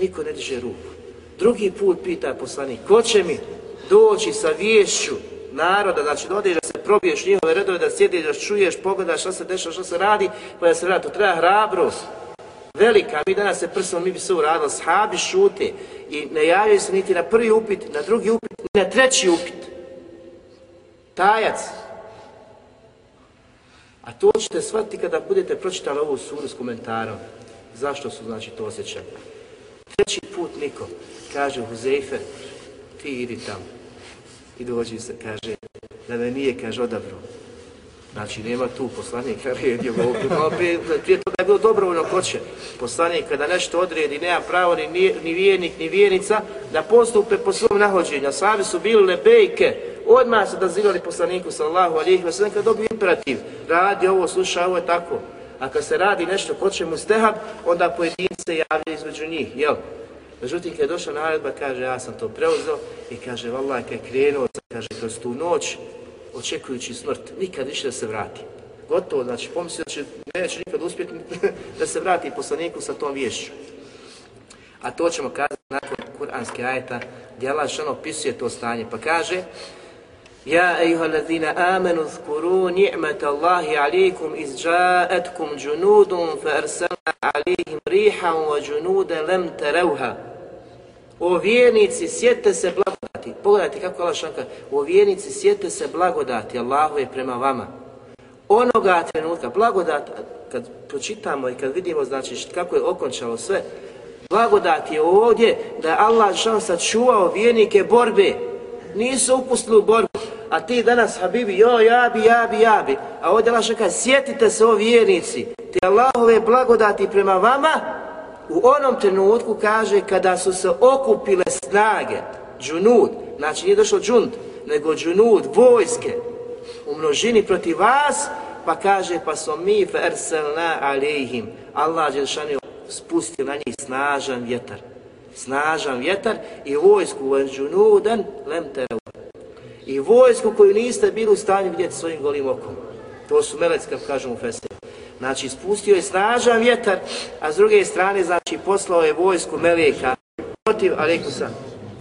niko ne diže ruku. Drugi put pita poslanik, ko će mi doći sa vješću naroda, znači da odeš da se probiješ njihove redove, da sjediš, da čuješ, pogledaš šta se dešava, šta se radi, pa da se vrati. To treba hrabrost. Velika, mi danas se prstom, mi bi se uradili, sahabi šute i ne javljaju se niti na prvi upit, na drugi upit, ni na treći upit. Tajac. A to ćete shvatiti kada budete pročitali ovu suru s komentarom. Zašto su znači to osjećali? Treći put niko, kaže Huzeife, ti idi tamo. I dođi se, kaže, da me nije, kaže, odabro. Znači, nema tu poslanika redio ovdje. prije, prije toga je bilo dobrovoljno ko će. Poslanik kada nešto odredi, nema pravo ni, ni vijenik, ni vijenica, da postupe po svom nahođenju. A Sami su bili lebejke, odmah su dozivali poslaniku sallahu alijih wa sallam kad dobiju imperativ. Radi ovo, sluša ovo je tako. A kad se radi nešto ko će mu stehab, onda pojedince javljaju između njih, jel? Međutim, kad je došla naredba, kaže, ja sam to preuzeo i kaže, vallaj, kad je krenuo, kaže, kroz tu noć, očekujući smrt, nikad više da se vrati. Gotovo, znači, pomislio da će, neće nikad uspjeti da se vrati poslaniku sa tom vješću. A to ćemo kazati nakon kuranske ajeta, gdje Allah opisuje to stanje, pa kaže, Ja ejuha allazina amanu zkuru ni'mata Allahi alikum iz džaetkum džunudum fa arsalna alihim rihan wa džunude lem terevha. O vjernici, sjetite se blagodati. Pogledajte kako Allah šanka. O vjernici, sjetite se blagodati Allahove prema vama. Onoga trenutka, blagodat, kad pročitamo i kad vidimo znači kako je okončalo sve, blagodat je ovdje da je Allah šan sačuvao vjernike borbe. Nisu upustili u borbu. A ti danas, Habibi, jo, ja bi, ja bi, ja bi. A ovdje Allah kaže, sjetite se o vjernici. Te Allahove blagodati prema vama, u onom trenutku kaže kada su se okupile snage, džunud, znači nije došlo džund, nego džunud, vojske, u množini protiv vas, pa kaže pa smo mi ferselna alejhim. Allah Đelšani spustio na njih snažan vjetar. Snažan vjetar i vojsku u džunudan lem. I vojsku koju niste bili u stanju vidjeti svojim golim okom. To su melecka, kažemo u Fesir. Znači, spustio je snažan vjetar, a s druge strane, znači, poslao je vojsku Meleka protiv Alekusa,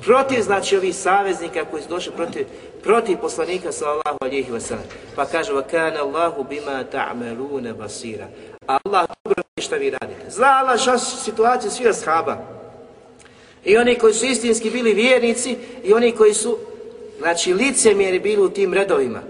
protiv, znači, ovih saveznika koji su došli protiv, protiv poslanika sallallahu alihi wasallam. Pa kaže, kana Allahu bima ta'maluna basira. Allah dobro vidi šta vi radite. Zna Allah šta situacija svih ashaba. I oni koji su istinski bili vjernici i oni koji su, znači, licemjeri bili u tim redovima.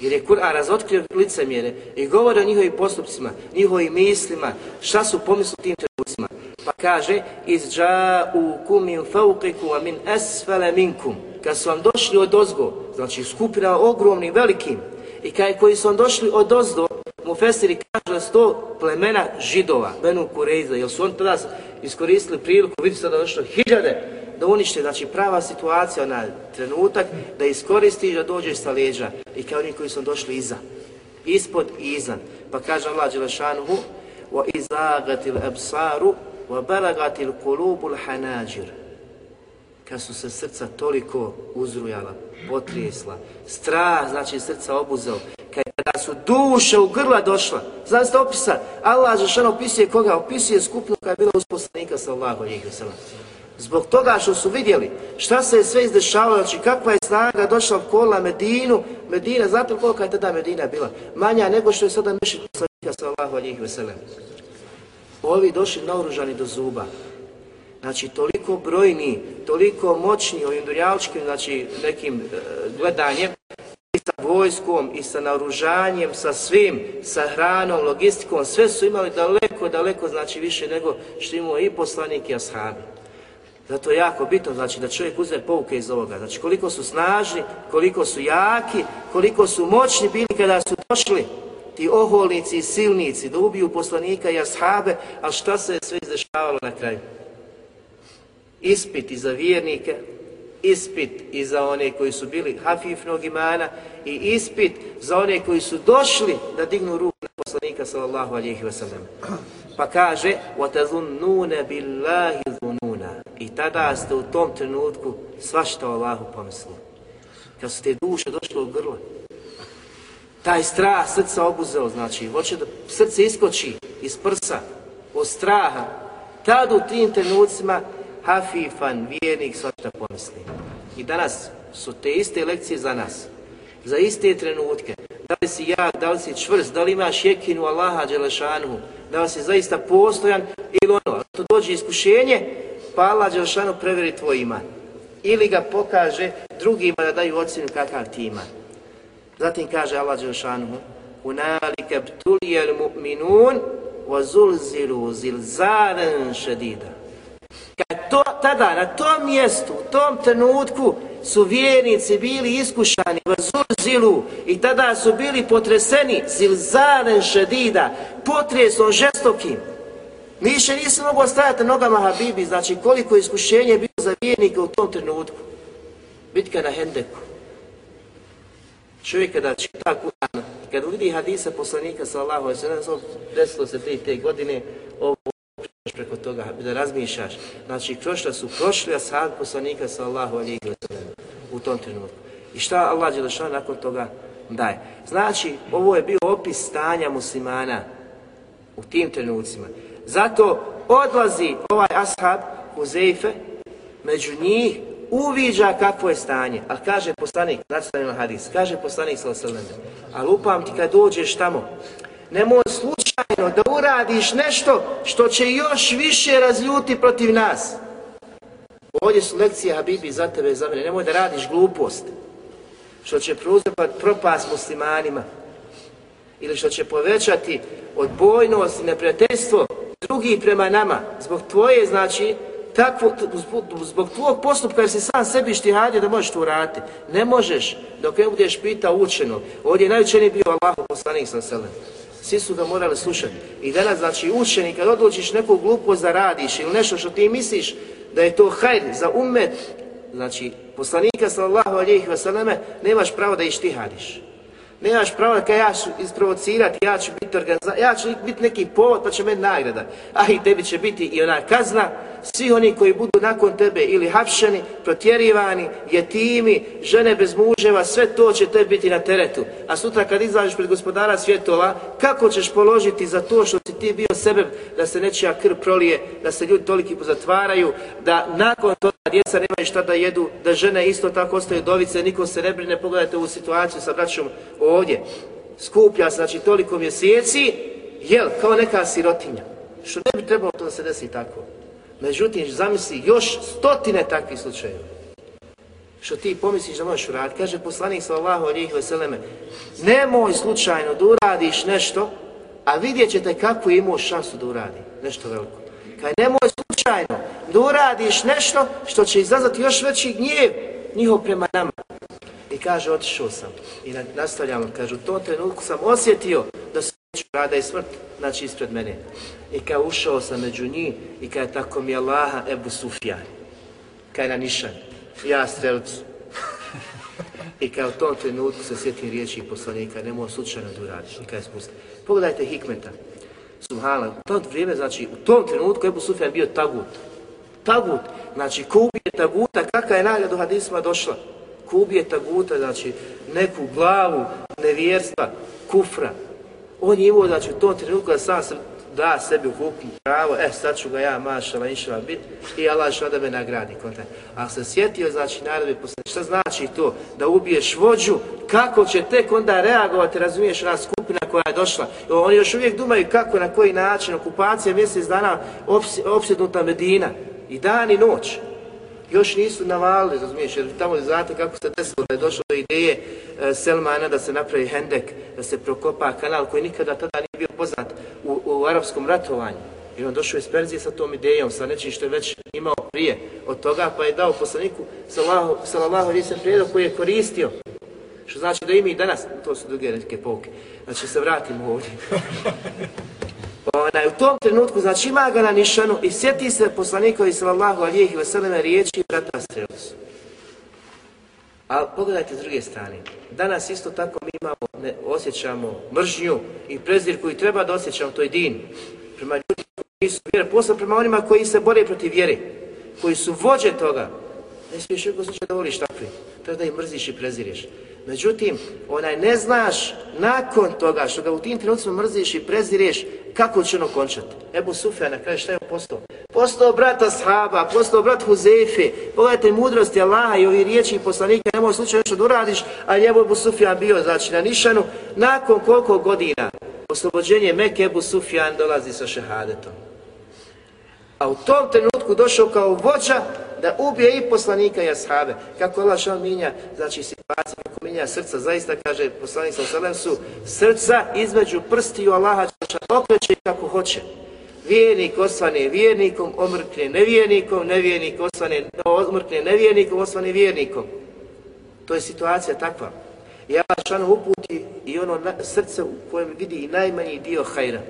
Jer je Kur'an razotkrio licemjere i govori o njihovim postupcima, njihovim mislima, šta su pomisli tim trenucima. Pa kaže, iz dža'ukum min fauqikum a min esfele minkum. Kad su vam došli od ozgo, znači skupina ogromnim, velikim, i kaj koji su vam došli od ozdo, mu Fesiri kažu da su to plemena židova, Benu Kurejza, jer su oni tada iskoristili priliku, vidite sada došlo hiljade, da unište, znači prava situacija, onaj trenutak, da iskoristiš da dođeš sa leđa i kao oni koji su došli iza, ispod i izan. Pa kaže Allah Đelešanuhu, wa izagatil balagatil kulubul hanađir. Kad su se srca toliko uzrujala, potrijesla, strah, znači srca obuzeo, kada su duše u grla došla. Ste opisa, Allah Žešano opisuje koga? Opisuje skupinu koja je bila usposlanika sallahu alihi. Zbog toga što su vidjeli šta se je sve izdešavalo, znači kakva je snaga došla kola Medinu, Medina, znate kolika je tada Medina bila? Manja nego što je sada mešit poslanika sallahu alihi. Ovi došli naoružani do zuba. Znači, toliko brojni, toliko moćni ovim dunjaličkim, znači, nekim e, gledanjem, i sa vojskom, i sa naoružanjem, sa svim, sa hranom, logistikom, sve su imali daleko, daleko, znači, više nego što imao i poslanik i ashabi. Zato je jako bitno znači, da čovjek uzme pouke iz ovoga. Znači koliko su snažni, koliko su jaki, koliko su moćni bili kada su došli ti oholnici i silnici da ubiju poslanika i ashabe, a šta se je sve izdešavalo na kraju? Ispit i za vjernike, ispit i za one koji su bili hafifnog imana i ispit za one koji su došli da dignu ruku na poslanika sallallahu alihi wasallam. Pa kaže, وَتَذُنُّونَ بِاللَّهِ ذُنُونَ I tada ste u tom trenutku svašta o Allahu pomislili. Kad su te duše došle u grlo, taj strah srca obuzeo, znači, hoće da srce iskoči iz prsa od straha, tad u tim trenucima hafifan, vjernik, svašta pomisli. I danas su te iste lekcije za nas. Za iste trenutke. Da li si jak, da li si čvrst, da li imaš jekinu Allaha Đelešanu, da li si zaista postojan ili ono. To dođe iskušenje, pa Allah Đelešanu preveri tvoj iman. Ili ga pokaže drugima da daju ocjenu kakav ti iman. Zatim kaže Allah Đelešanu, Unalike btulijel mu'minun wa zulzilu zilzalen šedida. Kad to, tada, na tom mjestu, u tom trenutku su vjernici bili iskušani u zulzilu i tada su bili potreseni zilzalen šedida, potresom žestokim. Više nisu mogu ostajati nogama Habibi, znači koliko iskušenje je bilo za vjernike u tom trenutku. Bitka na Hendeku. Čovjek kada čita Kur'an, kada vidi hadise poslanika sallallahu alejhi ve sellem, desilo se te te godine, ovo preko toga da razmišljaš. Znači, kroz šta su prošli ashabi poslanika sallallahu alejhi ve sellem u tom trenutku. I šta Allah dželle nakon toga daje? Znači, ovo je bio opis stanja muslimana u tim trenucima. Zato odlazi ovaj ashab Huzeife među njih uviđa kakvo je stanje. Ali kaže poslanik, nastavljeno hadis, kaže poslanik sallallahu ali upamti kad dođeš tamo, nemoj slučajno da uradiš nešto što će još više razljuti protiv nas. Ovdje su lekcije Habibi za tebe za mene. Nemoj da radiš glupost. Što će prouzrokat propast muslimanima. Ili što će povećati odbojnost i neprijateljstvo drugih prema nama. Zbog tvoje, znači, takvo, zbog tvog postupka jer si sam sebi štihadio da možeš to uraditi. Ne možeš dok ne budeš pitao učeno. Ovdje je najučeniji bio Allah poslanik sa selem. Svi su ga morali slušati. I danas, znači, učeni, kad odlučiš neku glupost da radiš ili nešto što ti misliš da je to hajr za umet, znači, poslanika sallallahu alihi vseleme, nemaš pravo da iš ti hadiš. Nemaš pravo da ja ću isprovocirati, ja ću biti organizator, ja ću biti neki povod pa će meni nagrada. A i tebi će biti i ona kazna, svi oni koji budu nakon tebe ili hapšeni, protjerivani, jetimi, žene bez muževa, sve to će tebi biti na teretu. A sutra kad izađeš pred gospodara svjetova, kako ćeš položiti za to što si ti bio sebe da se nečija krv prolije, da se ljudi toliki pozatvaraju, da nakon toga djeca nemaju šta da jedu, da žene isto tako ostaju dovice, niko se ne brine, pogledajte ovu situaciju sa braćom ovdje. Skuplja se, znači toliko mjeseci, jel, kao neka sirotinja. Što ne bi trebalo to da se desi tako. Međutim, zamisli još stotine takvih slučajeva. Što ti pomisliš da možeš uraditi. Kaže poslanik sallahu alijih veseleme, nemoj slučajno da uradiš nešto, a vidjet ćete kako imao šansu da uradi nešto veliko. Kaj nemoj slučajno da uradiš nešto što će izazvati još veći gnjev njihov prema nama. I kaže, otišao sam. I nastavljamo, kaže, u tom trenutku sam osjetio da se rada i smrt, znači ispred mene. I kad ušao sam među njih i kad je tako mi Allaha Ebu Sufjan, kad je na nišan, ja strelcu. I kad u tom trenutku se sjetim riječi poslanika, nemoj slučajno da uradiš, i kad je spustim. Pogledajte hikmeta. Subhala, u to vrijeme, znači, u tom trenutku Ebu Sufjan bio tagut. Tagut, znači, ko ubije taguta, kakva je nagrada u hadisma došla? Ko ubije taguta, znači, neku glavu nevjerstva, kufra. On je imao, znači, u tom trenutku da sam se da sebi u pravo, e, sad ću ga ja mašala, inšala bit, i Allah što da me nagradi konta. A se sjetio, znači, narodi posle, šta znači to? Da ubiješ vođu, kako će tek onda reagovati, razumiješ, ona skupina koja je došla. Oni još uvijek dumaju kako, na koji način, okupacija mjesec dana, opsjednuta Medina, i dan i noć. Još nisu navalili, razumiješ, jer tamo znate kako se desilo da je došlo do ideje e, Selmana da se napravi hendek, da se prokopa kanal koji nikada tada nije bio poznat u, u arapskom ratovanju. I on došao iz Perzije sa tom idejom, sa nečim što je već imao prije od toga, pa je dao poslaniku sallallahu alaihi prijedlog koji je koristio. Što znači da i mi danas, to su druge neke pouke, znači se vratimo ovdje. Onaj, u tom trenutku, znači ima ga na nišanu i sjeti se poslanikovi sallallahu alijih i veseleme riječi brata Strelsu. Ali pogledajte s druge strane, danas isto tako mi imamo, ne, osjećamo mržnju i prezir koji treba da osjećamo, to je din. Prema ljudima koji su vjere, posebno prema onima koji se bore protiv vjere, koji su vođe toga. Ne smiješ uvijek osjećati da voliš takvi, treba da ih mrziš i prezireš. Međutim, onaj ne znaš nakon toga što ga u tim trenucima mrziš i prezireš, kako će ono končati. Ebu Sufjan na kraju šta je postao? Postao brata Ashaba, postao brat Huzefe. Pogledajte mudrosti Allaha i ovi riječi poslanika, nemoj slučajno nešto da uradiš, a je Ebu Sufjan bio znači na Nišanu. Nakon koliko godina oslobođenje Mekke Ebu Sufjan dolazi sa šehadetom. A u tom trenutku došao kao vođa da ubije i poslanika i ashabe. Kako Allah šal minja, znači situacija, kako minja srca, zaista kaže poslanik sa selem su srca između prstiju Allaha okreće kako hoće. Vjernik osvane vjernikom, omrkne nevjernikom, nevjernik osvane, omrkne nevjernikom, osvane vjernikom. To je situacija takva. I Allah uputi i ono srce u kojem vidi i najmanji dio hajra.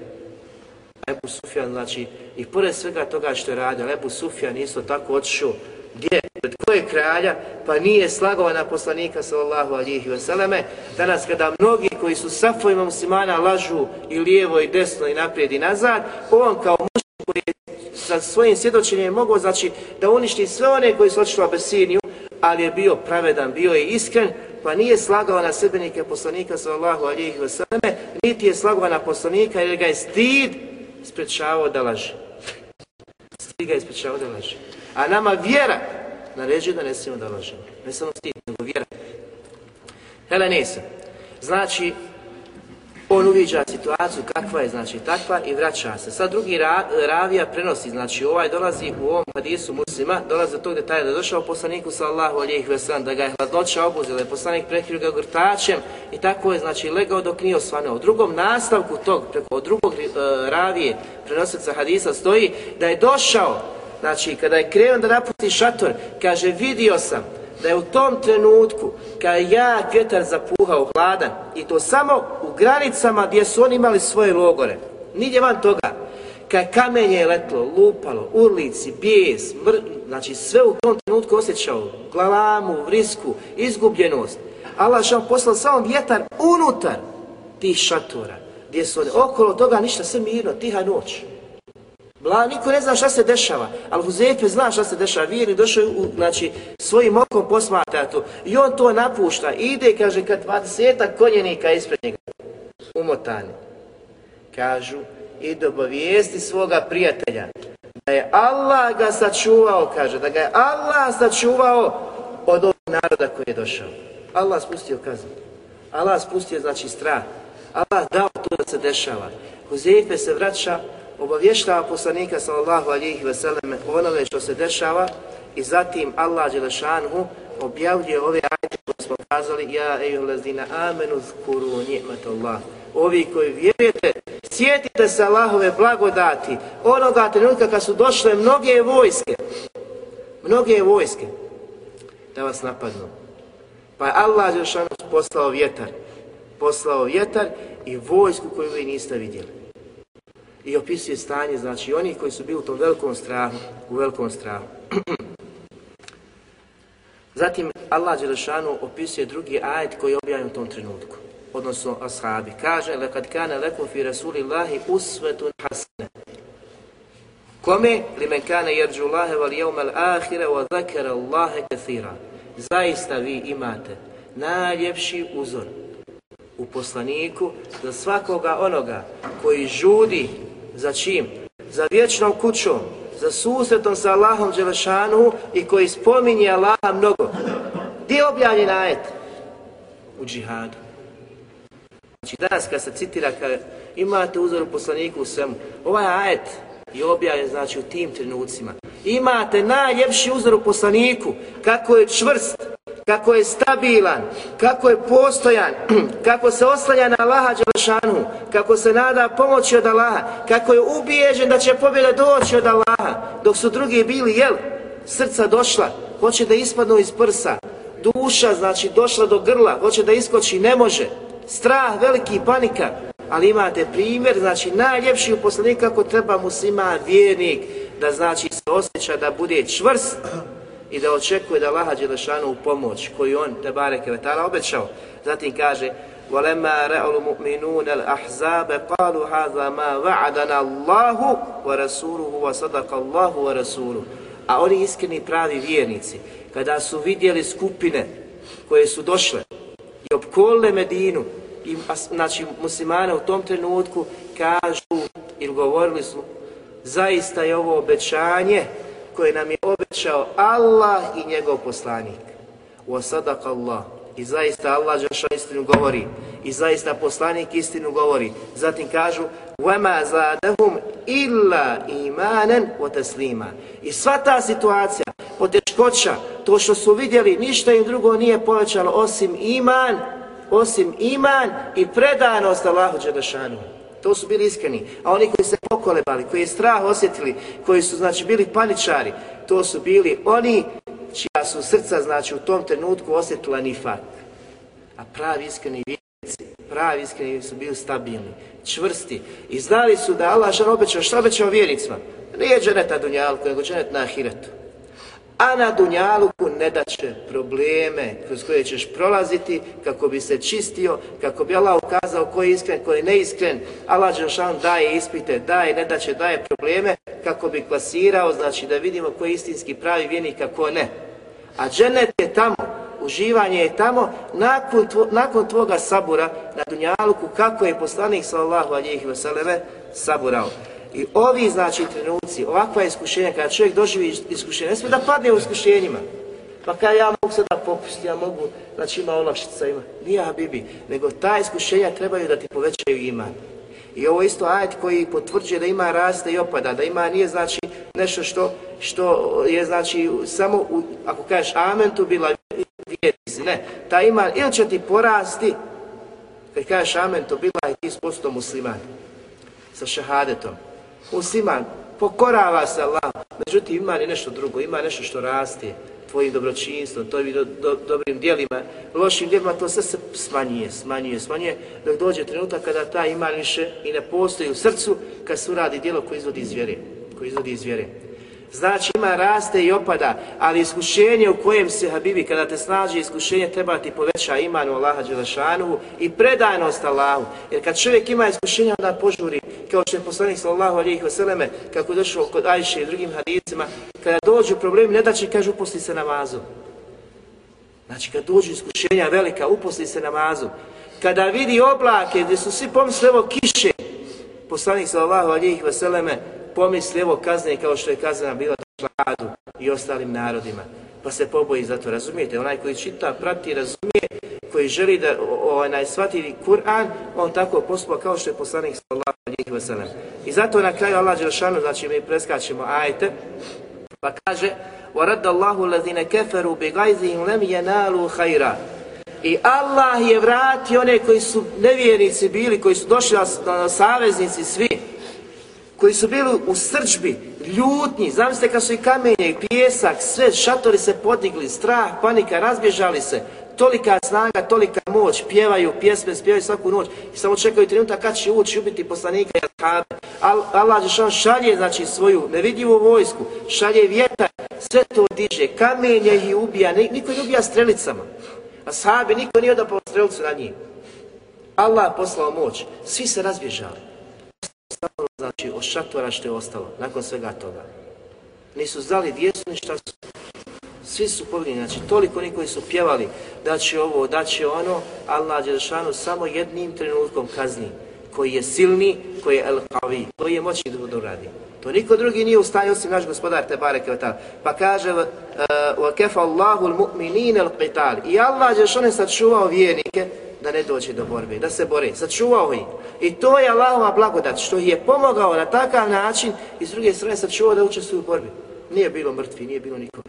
Ebu Sufjan, znači, i pored svega toga što je radio, Ebu Sufjan isto tako otišao. Gdje, pred koje kralja, pa nije slagao na poslanika sallallahu alihi vseleme. Danas kada mnogi koji su safovima muslimana lažu i lijevo i desno i naprijed i nazad, on kao muž koji je sa svojim svjedočenjem mogao znači da uništi sve one koji su otišli u Abesiniju, ali je bio pravedan, bio je iskren, pa nije slagao na sebenike poslanika sallallahu alihi vseleme, niti je slagao na poslanika jer ga je stid sprečavao da laže. Stid ga je sprečavao da laže. A nama vjera naređuje da ne smijemo da lažemo. Ne samo stid, nego vjera. Helenesa. Znači, on uviđa situaciju kakva je, znači takva i vraća se. Sad drugi ra, ravija prenosi, znači ovaj dolazi u ovom hadisu muslima, dolazi do tog detalja da je došao poslaniku sallahu alijih veselam, da ga je hladnoća obuzela, je poslanik prekrio ga grtačem i tako je, znači legao dok nije. U drugom nastavku tog, preko drugog uh, ravije prenosica hadisa stoji da je došao, znači kada je krenuo da napusti šator, kaže vidio sam da je u tom trenutku kad je jak vjetar zapuhao hladan i to samo u granicama gdje su oni imali svoje logore, nigdje van toga, kad je kamenje je letlo, lupalo, urlici, bijes, mr... znači sve u tom trenutku osjećao, glavamu, vrisku, izgubljenost. Allah što poslao samo vjetar unutar tih šatora, gdje su oni, okolo toga ništa, sve mirno, tiha noć. Bla, niko ne zna šta se dešava, ali Huzefe zna šta se dešava, vjerni došao u, znači, svojim okom posmatra to i on to napušta, ide, kaže, kad 20 konjenika ispred njega, umotani, kažu, i obavijesti svoga prijatelja, da je Allah ga sačuvao, kaže, da ga je Allah sačuvao od ovog naroda koji je došao. Allah spustio kaznu, Allah spustio, znači, strah, Allah dao to da se dešava. Huzefe se vraća obavještava poslanika sallallahu alihi veseleme onome što se dešava i zatim Allah Đelešanhu objavljuje ove ajte koje smo kazali Ja ejuh lezina amenu zkuru Allah. Ovi koji vjerujete, sjetite se Allahove blagodati onoga trenutka kad su došle mnoge vojske mnoge vojske da vas napadnu. Pa je Allah Đelešanhu poslao vjetar poslao vjetar i vojsku koju vi niste vidjeli i opisuje stanje, znači oni koji su bili u tom velikom strahu, u velikom strahu. Zatim Allah Đelešanu opisuje drugi ajet koji je u tom trenutku, odnosno ashabi. Kaže, lekad kane lekum fi rasulillahi usvetun hasne. Kome? Limen kane jerđu Allahe wal jevmel ahire wa zakara Allahe kathira. Zaista vi imate najljepši uzor u poslaniku za svakoga onoga koji žudi za čim? Za vječnom kućom, za susretom sa Allahom Đelešanu i koji spominje Allaha mnogo. Gdje je objavljen ajet? U džihadu. Znači danas kad se citira, kad imate uzor u poslaniku u svemu, ovaj ajet je objavljen znači u tim trenucima. Imate najljepši uzor u poslaniku, kako je čvrst, kako je stabilan, kako je postojan, kako se oslanja na Allaha Đelešanu, kako se nada pomoći od Allaha, kako je ubijeđen da će pobjeda doći od Allaha, dok su drugi bili, jel, srca došla, hoće da ispadnu iz prsa, duša, znači, došla do grla, hoće da iskoči, ne može, strah, veliki panika, ali imate primjer, znači, najljepši uposlenik kako treba muslima vjernik, da znači se osjeća da bude čvrst, i da očekuje da Allaha Đelešanu u pomoć koju on te bareke vetala obećao. Zatim kaže وَلَمَّا رَأَوْ الْمُؤْمِنُونَ الْأَحْزَابَ قَالُوا هَذَا مَا وَعَدَنَا اللَّهُ وَرَسُولُهُ وَصَدَقَ اللَّهُ وَرَسُولُهُ A oni iskreni pravi vjernici, kada su vidjeli skupine koje su došle i opkolile Medinu, i, znači muslimane u tom trenutku kažu ili govorili su zaista je ovo obećanje koje nam je obećao Allah i njegov poslanik. Wa sadaqa Allah. I zaista Allah Đelšan istinu govori. I zaista poslanik istinu govori. Zatim kažu وَمَا زَادَهُمْ إِلَّا إِمَانًا وَتَسْلِيمًا I sva ta situacija, poteškoća, to što su vidjeli, ništa im drugo nije povećalo osim iman, osim iman i predanost Allahu Đelešanu. To su bili iskreni. A oni koji se pokolebali, koji je strah osjetili, koji su znači bili paničari, to su bili oni čija su srca znači u tom trenutku osjetila nifak. A pravi iskreni vjernici, pravi iskreni su bili stabilni, čvrsti i znali su da Allah žan obećao, šta obećao vjernicima? Nije dženeta dunjalku, nego dženet na ahiretu. A na dunjaluku ne daće probleme kroz koje ćeš prolaziti kako bi se čistio, kako bi Allah ukazao ko je iskren, ko je neiskren. Allah Đelšan daje ispite, daje ne daće, daje probleme kako bi klasirao, znači da vidimo ko je istinski pravi vjernik, a ko ne. A dženet je tamo, uživanje je tamo nakon, tvo, nakon tvoga sabura na dunjaluku kako je poslanik sallallahu alihi vseleme saburao. I ovi znači trenuci, ovakva iskušenja, kada čovjek doživi iskušenje, ne smije da padne u iskušenjima. Pa kada ja mogu sada popustiti, ja mogu, znači ima olakšica, ima. Nije Habibi, nego ta iskušenja trebaju da ti povećaju iman. I ovo isto ajet koji potvrđuje da ima raste i opada, da ima nije znači nešto što, što je znači samo, u, ako kažeš amen, tu bila vjernici. Ne, ta iman ili će ti porasti, kad kažeš amen, to bila i ti posto musliman sa šahadetom musliman, pokorava se Allah, međutim ima i nešto drugo, ima nešto što raste tvojim dobročinstvom, tvojim do, do, dobrim dijelima, lošim dijelima, to sve se smanjuje, smanjuje, smanjuje, dok dođe trenutak kada ta ima više i ne postoji u srcu, kad se uradi dijelo koje izvodi iz vjere, koje izvodi iz vjere. Znači ima raste i opada, ali iskušenje u kojem se Habibi, kada te snaži iskušenje, treba ti poveća iman u Allaha Đelešanu i predanost Allahu. Jer kad čovjek ima iskušenja, onda požuri, kao što je poslanik sallallahu alihi vseleme, kako je došlo kod Ajše i drugim hadicima, kada dođu problemi, ne da će, kaže, uposli se namazu. Znači, kad dođu iskušenja velika, uposli se namazu. Kada vidi oblake gdje su svi pomisli, evo kiše, poslanik sallallahu alihi vseleme, pomisli evo kazne kao što je kazna bila Žadu i ostalim narodima. Pa se poboji za to, razumijete? Onaj koji čita, prati, razumije, koji želi da onaj shvati Kur'an, on tako postupa kao što je poslanik sallallahu alejhi. I zato na kraju Allah dželle znači mi preskačemo ajete, pa kaže: "Wa raddallahu allazina kafaru bighayzihim lam yanalu khaira." I Allah je vratio one koji su nevjernici bili, koji su došli na saveznici svi, koji su bili u srđbi, ljutnji, zamislite kad su i kamenje, i pijesak, sve, šatori se podigli, strah, panika, razbježali se, tolika snaga, tolika moć, pjevaju pjesme, spjevaju svaku noć i samo čekaju trenutak kad će ući ubiti poslanika i ashabe. Al, Allah Žešan šalje znači svoju nevidljivu vojsku, šalje vjetar, sve to diže, kamenje ih ubija, niko ne ubija strelicama. Ashabi, niko nije odapao strelicu na njih. Allah poslao moć, svi se razbježali ostalo, znači, od šatora što je ostalo, nakon svega toga. Nisu znali gdje su su. Svi su pobjegli, znači toliko oni koji su pjevali da će ovo, da će ono, Allah Đelšanu samo jednim trenutkom kazni, koji je silni, koji je el qavi, koji je moćni da radi. To niko drugi nije u stanju osim naš gospodar te bareke Pa kaže wa kafa Allahu al-mu'minina al-qital. I Allah Đelšanu je sačuvao vjernike da ne dođe do borbe, da se bore, sačuvao ih. I to je Allahova blagodat, što ih je pomogao na takav način i s druge strane sačuvao da učestvuju u borbi. Nije bilo mrtvi, nije bilo nikoga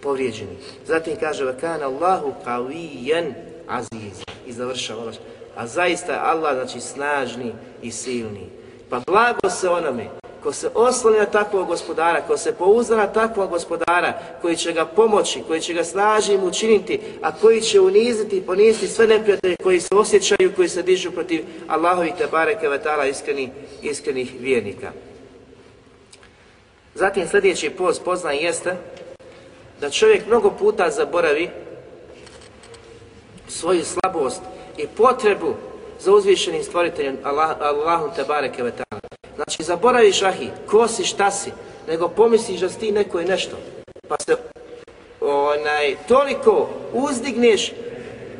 povrijeđeni. Zatim kaže vakana Allahu qawiyan aziz i završava. A zaista Allah znači snažni i silni. Pa blago se onome ko se osloni na takvog gospodara, ko se pouzda na takvog gospodara, koji će ga pomoći, koji će ga snažnim učiniti, a koji će uniziti i poniziti sve neprijatelje koji se osjećaju, koji se dižu protiv Allahovi te bareke vatala iskrenih, iskrenih vjernika. Zatim sljedeći post poznaj jeste da čovjek mnogo puta zaboravi svoju slabost i potrebu za uzvišenim stvoriteljem Allah, Allahom te bareke vatala. Znači, zaboraviš ahi, ko si, šta si, nego pomisliš da si ti neko i nešto. Pa se onaj, toliko uzdigneš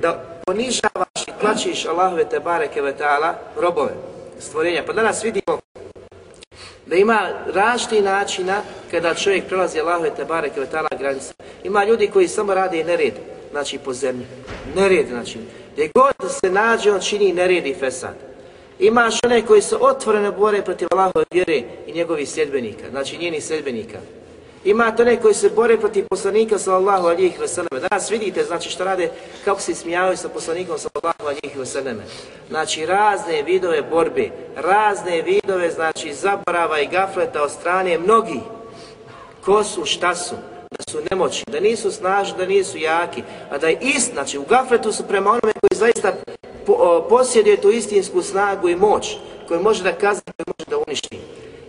da ponižavaš i tlačiš Allahove te bareke ve ta'ala robove, stvorenja. Pa danas vidimo da ima različitih načina kada čovjek prelazi Allahove te bareke ve ta'ala granice. Ima ljudi koji samo rade nered, znači po zemlji. Nered, znači. Gdje god se nađe, on čini nered i fesad. Imaš one koji se otvoreno bore protiv Allahove vjere i njegovih sljedbenika, znači njenih sljedbenika. Imate one koji se bore protiv poslanika sallallahu alijih vseleme. Danas vidite znači što rade, kako se smijavaju sa poslanikom sallallahu alijih vseleme. Znači razne vidove borbe, razne vidove znači zaborava i gafleta od strane mnogih. Ko su, šta su, da su nemoćni, da nisu snažni, da nisu jaki, a da je ist, znači u gafletu su prema onome koji zaista posjeduje tu istinsku snagu i moć, koji može da kazni, koji može da uništi.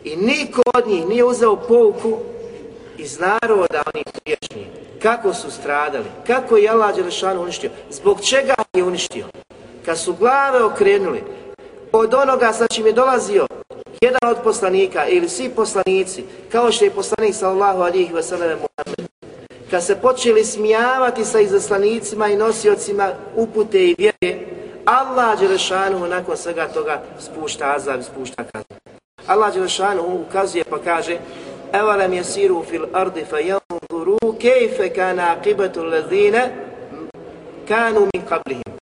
I niko od njih nije uzeo pouku iz naroda onih priješnjih, kako su stradali, kako je Allah Đelešanu uništio, zbog čega je uništio. Kad su glave okrenuli od onoga sa čim je dolazio jedan od poslanika ili svi poslanici, kao što je poslanik sallallahu alihi wasallam Muhammed, kad se počeli smijavati sa izaslanicima i nosiocima upute i vjere, Allah Đelešanu nakon svega toga spušta azab, spušta kaznu. Allah Đelešanu ukazuje pa kaže Evo nam je siru fil ardi fe janduru kejfe kana akibetu lezine kanu min kablihim.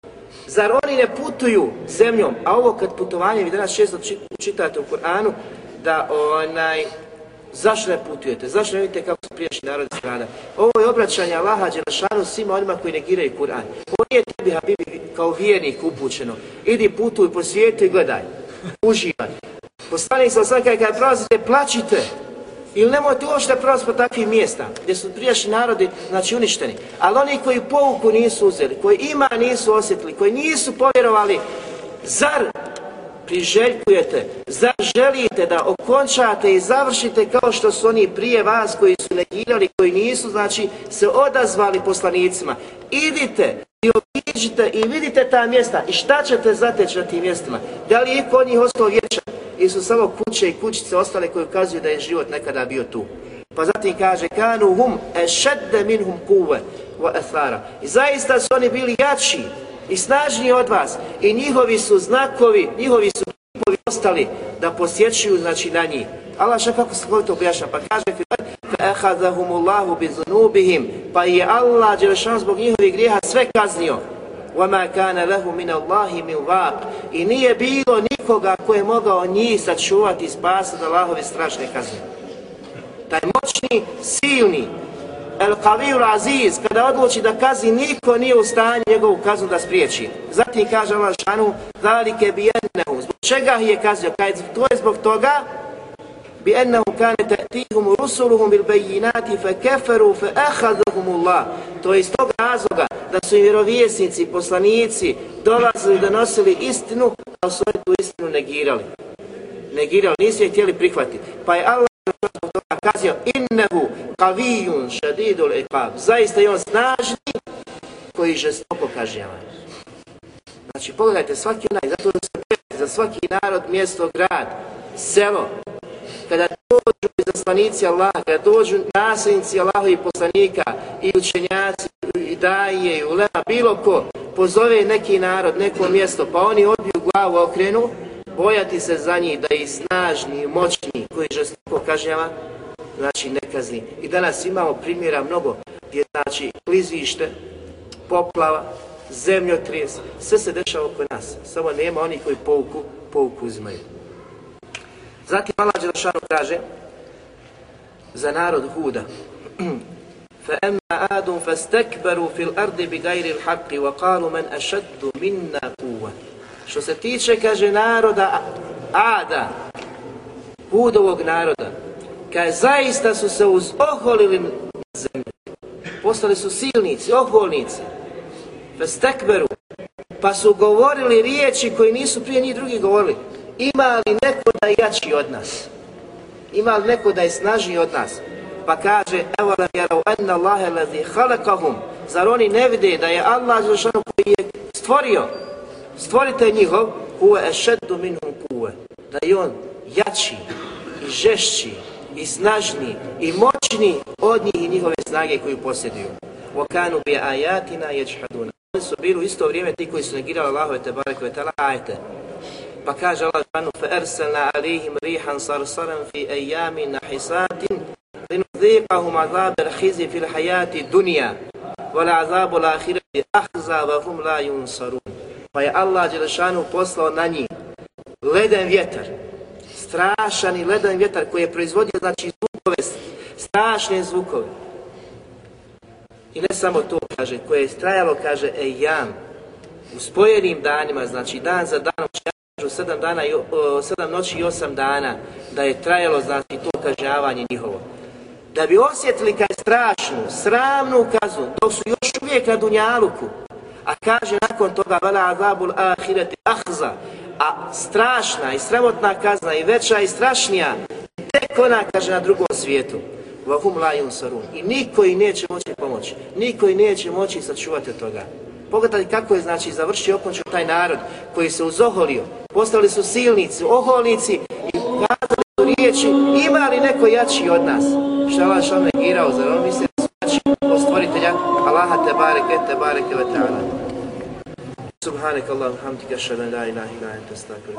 Zar oni ne putuju zemljom? A ovo kad putovanje, vi danas često čitate u Kur'anu, da onaj, zašto ne putujete, zašto ne vidite kako su priješnji narodi strada. Ovo je obraćanje Allaha Đelešanu svima onima koji negiraju Kur'an. Ovo nije tebi, Habibi, kao vjernik upućeno. Idi putuj po svijetu i gledaj, uživaj. Poslanik sam sam kada prolazite, plaćite, ili nemojte uopšte prolaziti po takvih mjesta gdje su prijašnji narodi znači uništeni. Ali oni koji pouku nisu uzeli, koji ima nisu osjetili, koji nisu povjerovali, zar priželjkujete, zar želite da okončate i završite kao što su oni prije vas koji su negirali, koji nisu znači se odazvali poslanicima. Idite i obiđite i vidite ta mjesta i šta ćete zateći na tim mjestima. Da li je kod njih ostao vječan? ili su samo kuće i kućice ostale koje ukazuju da je život nekada bio tu. Pa zatim kaže, kanu hum ešedde minhum kuve wa ethara. I zaista su oni bili jači i snažniji od vas i njihovi su znakovi, njihovi su kipovi ostali da posjećuju znači na njih. Allah še kako se to objašnja, pa kaže فَأَخَذَهُمُ اللَّهُ بِذُنُوبِهِمْ Pa je Allah, Đelešan, zbog njihovih grijeha sve kaznio. وَمَا كَانَ لَهُ مِنَ اللَّهِ مِنْ وَاقٍ I nije bilo nikoga ko je mogao njih sačuvati i spasati od Allahove strašne kazne. Taj moćni, silni, El Qavir Aziz, kada odluči da kazi, niko nije u stanju njegovu kaznu da spriječi. Zatim kaže Allah šanu, zalike bi ennehu. Zbog čega je kazio? Kaj, to je zbog toga bi ennehu kane ta'tihum rusuluhum bil bejinati fe keferu fe Allah. To je iz tog razloga da su i vjerovjesnici, poslanici dolazili da nosili istinu, a u svoju tu istinu negirali negirali, nisu je htjeli prihvatiti. Pa je Allah kazio innehu kavijun šadidul iqab. Zaista je on snažni koji žestoko kažnjava. Znači pogledajte svaki onaj, zato da se za svaki narod, mjesto, grad, selo, kada dođu izaslanici Allaha, kada dođu nasljednici i poslanika i učenjaci i daje i ulema, bilo ko pozove neki narod, neko mjesto, pa oni odbiju glavu okrenu, bojati se za njih da je snažni moćni koji žestoko kažnjava, znači ne kazni. I danas imamo primjera mnogo gdje znači klizište, poplava, zemljotres, sve se dešava oko nas, samo nema onih koji pouku, pouku uzimaju. Zatim Allah Đelšanu kaže za narod Huda فَأَمَّا آدُمْ فَاسْتَكْبَرُوا فِي الْأَرْضِ بِغَيْرِ الْحَقِّ وَقَالُوا مَنْ أَشَدُّ مِنَّا قُوَّةً Što se tiče, kaže, naroda Ada, Hudovog naroda, Kaže, zaista su se uz oholili zemlje. Postali su silnici, oholnici. Festekberu. Pa su govorili riječi koje nisu prije njih drugi govorili. Ima li neko da je jači od nas? Ima li neko da je snažniji od nas? Pa kaže, evo nam jarav anna Allahe lazi halakahum. Zar oni ne vide da je Allah Žešanu koji je stvorio, stvorite njihov, kuve ešeddu minhum kuve, da je on jači i žešći i snažniji i moćni od njih i njihove snage koju posjeduju. وَكَانُوا بِآيَاتِنَا يَجْحَدُونَ oni su bili u isto vrijeme ti koji su negirali Allahove te bareke ve ta'ala ajete. Pa kaže Allah žanu فَأَرْسَلْنَا عَلَيْهِمْ رِيحًا صَرْصَرًا فِي أَيَّامٍ نَحِسَاتٍ لِنُذِيقَهُمْ عَذَابَ الْخِزْيِ فِي الْحَيَاةِ الدُّنْيَا وَلَعَذَابُ الْآخِرَةِ أَخْزَى وَهُمْ لَا يُنْصَرُونَ Pa je Allah Đelešanu poslao na njih leden vjetar, strašan i leden vjetar koji je proizvodio znači zvukove, strašne zvukove. I ne samo to, kaže, koje je trajalo, kaže, ejam, u spojenim danima, znači dan za danom, kažu sedam, dana i, o, sedam noći i osam dana, da je trajalo, znači, to kažnjavanje njihovo. Da bi osjetili kaj strašnu, sramnu kaznu, dok su još uvijek na Dunjaluku, a kaže nakon toga, vela azabul ahireti ahza, a strašna i sramotna kazna i veća i strašnija, tek ona kaže na drugom svijetu. Vahum la yunsarun. I niko i neće moći pomoći. Niko i neće moći sačuvati od toga. Pogledajte kako je znači završio okončio taj narod koji se uzoholio. Postali su silnici, oholnici i kazali su riječi ima li neko jači od nas? Šta Allah što negirao, zar on misli da su jači od stvoritelja? Allaha te bareke, te bareke ve ta'ala. Subhanak Allahum hamdika, šadan la ilaha ila enta, stakar,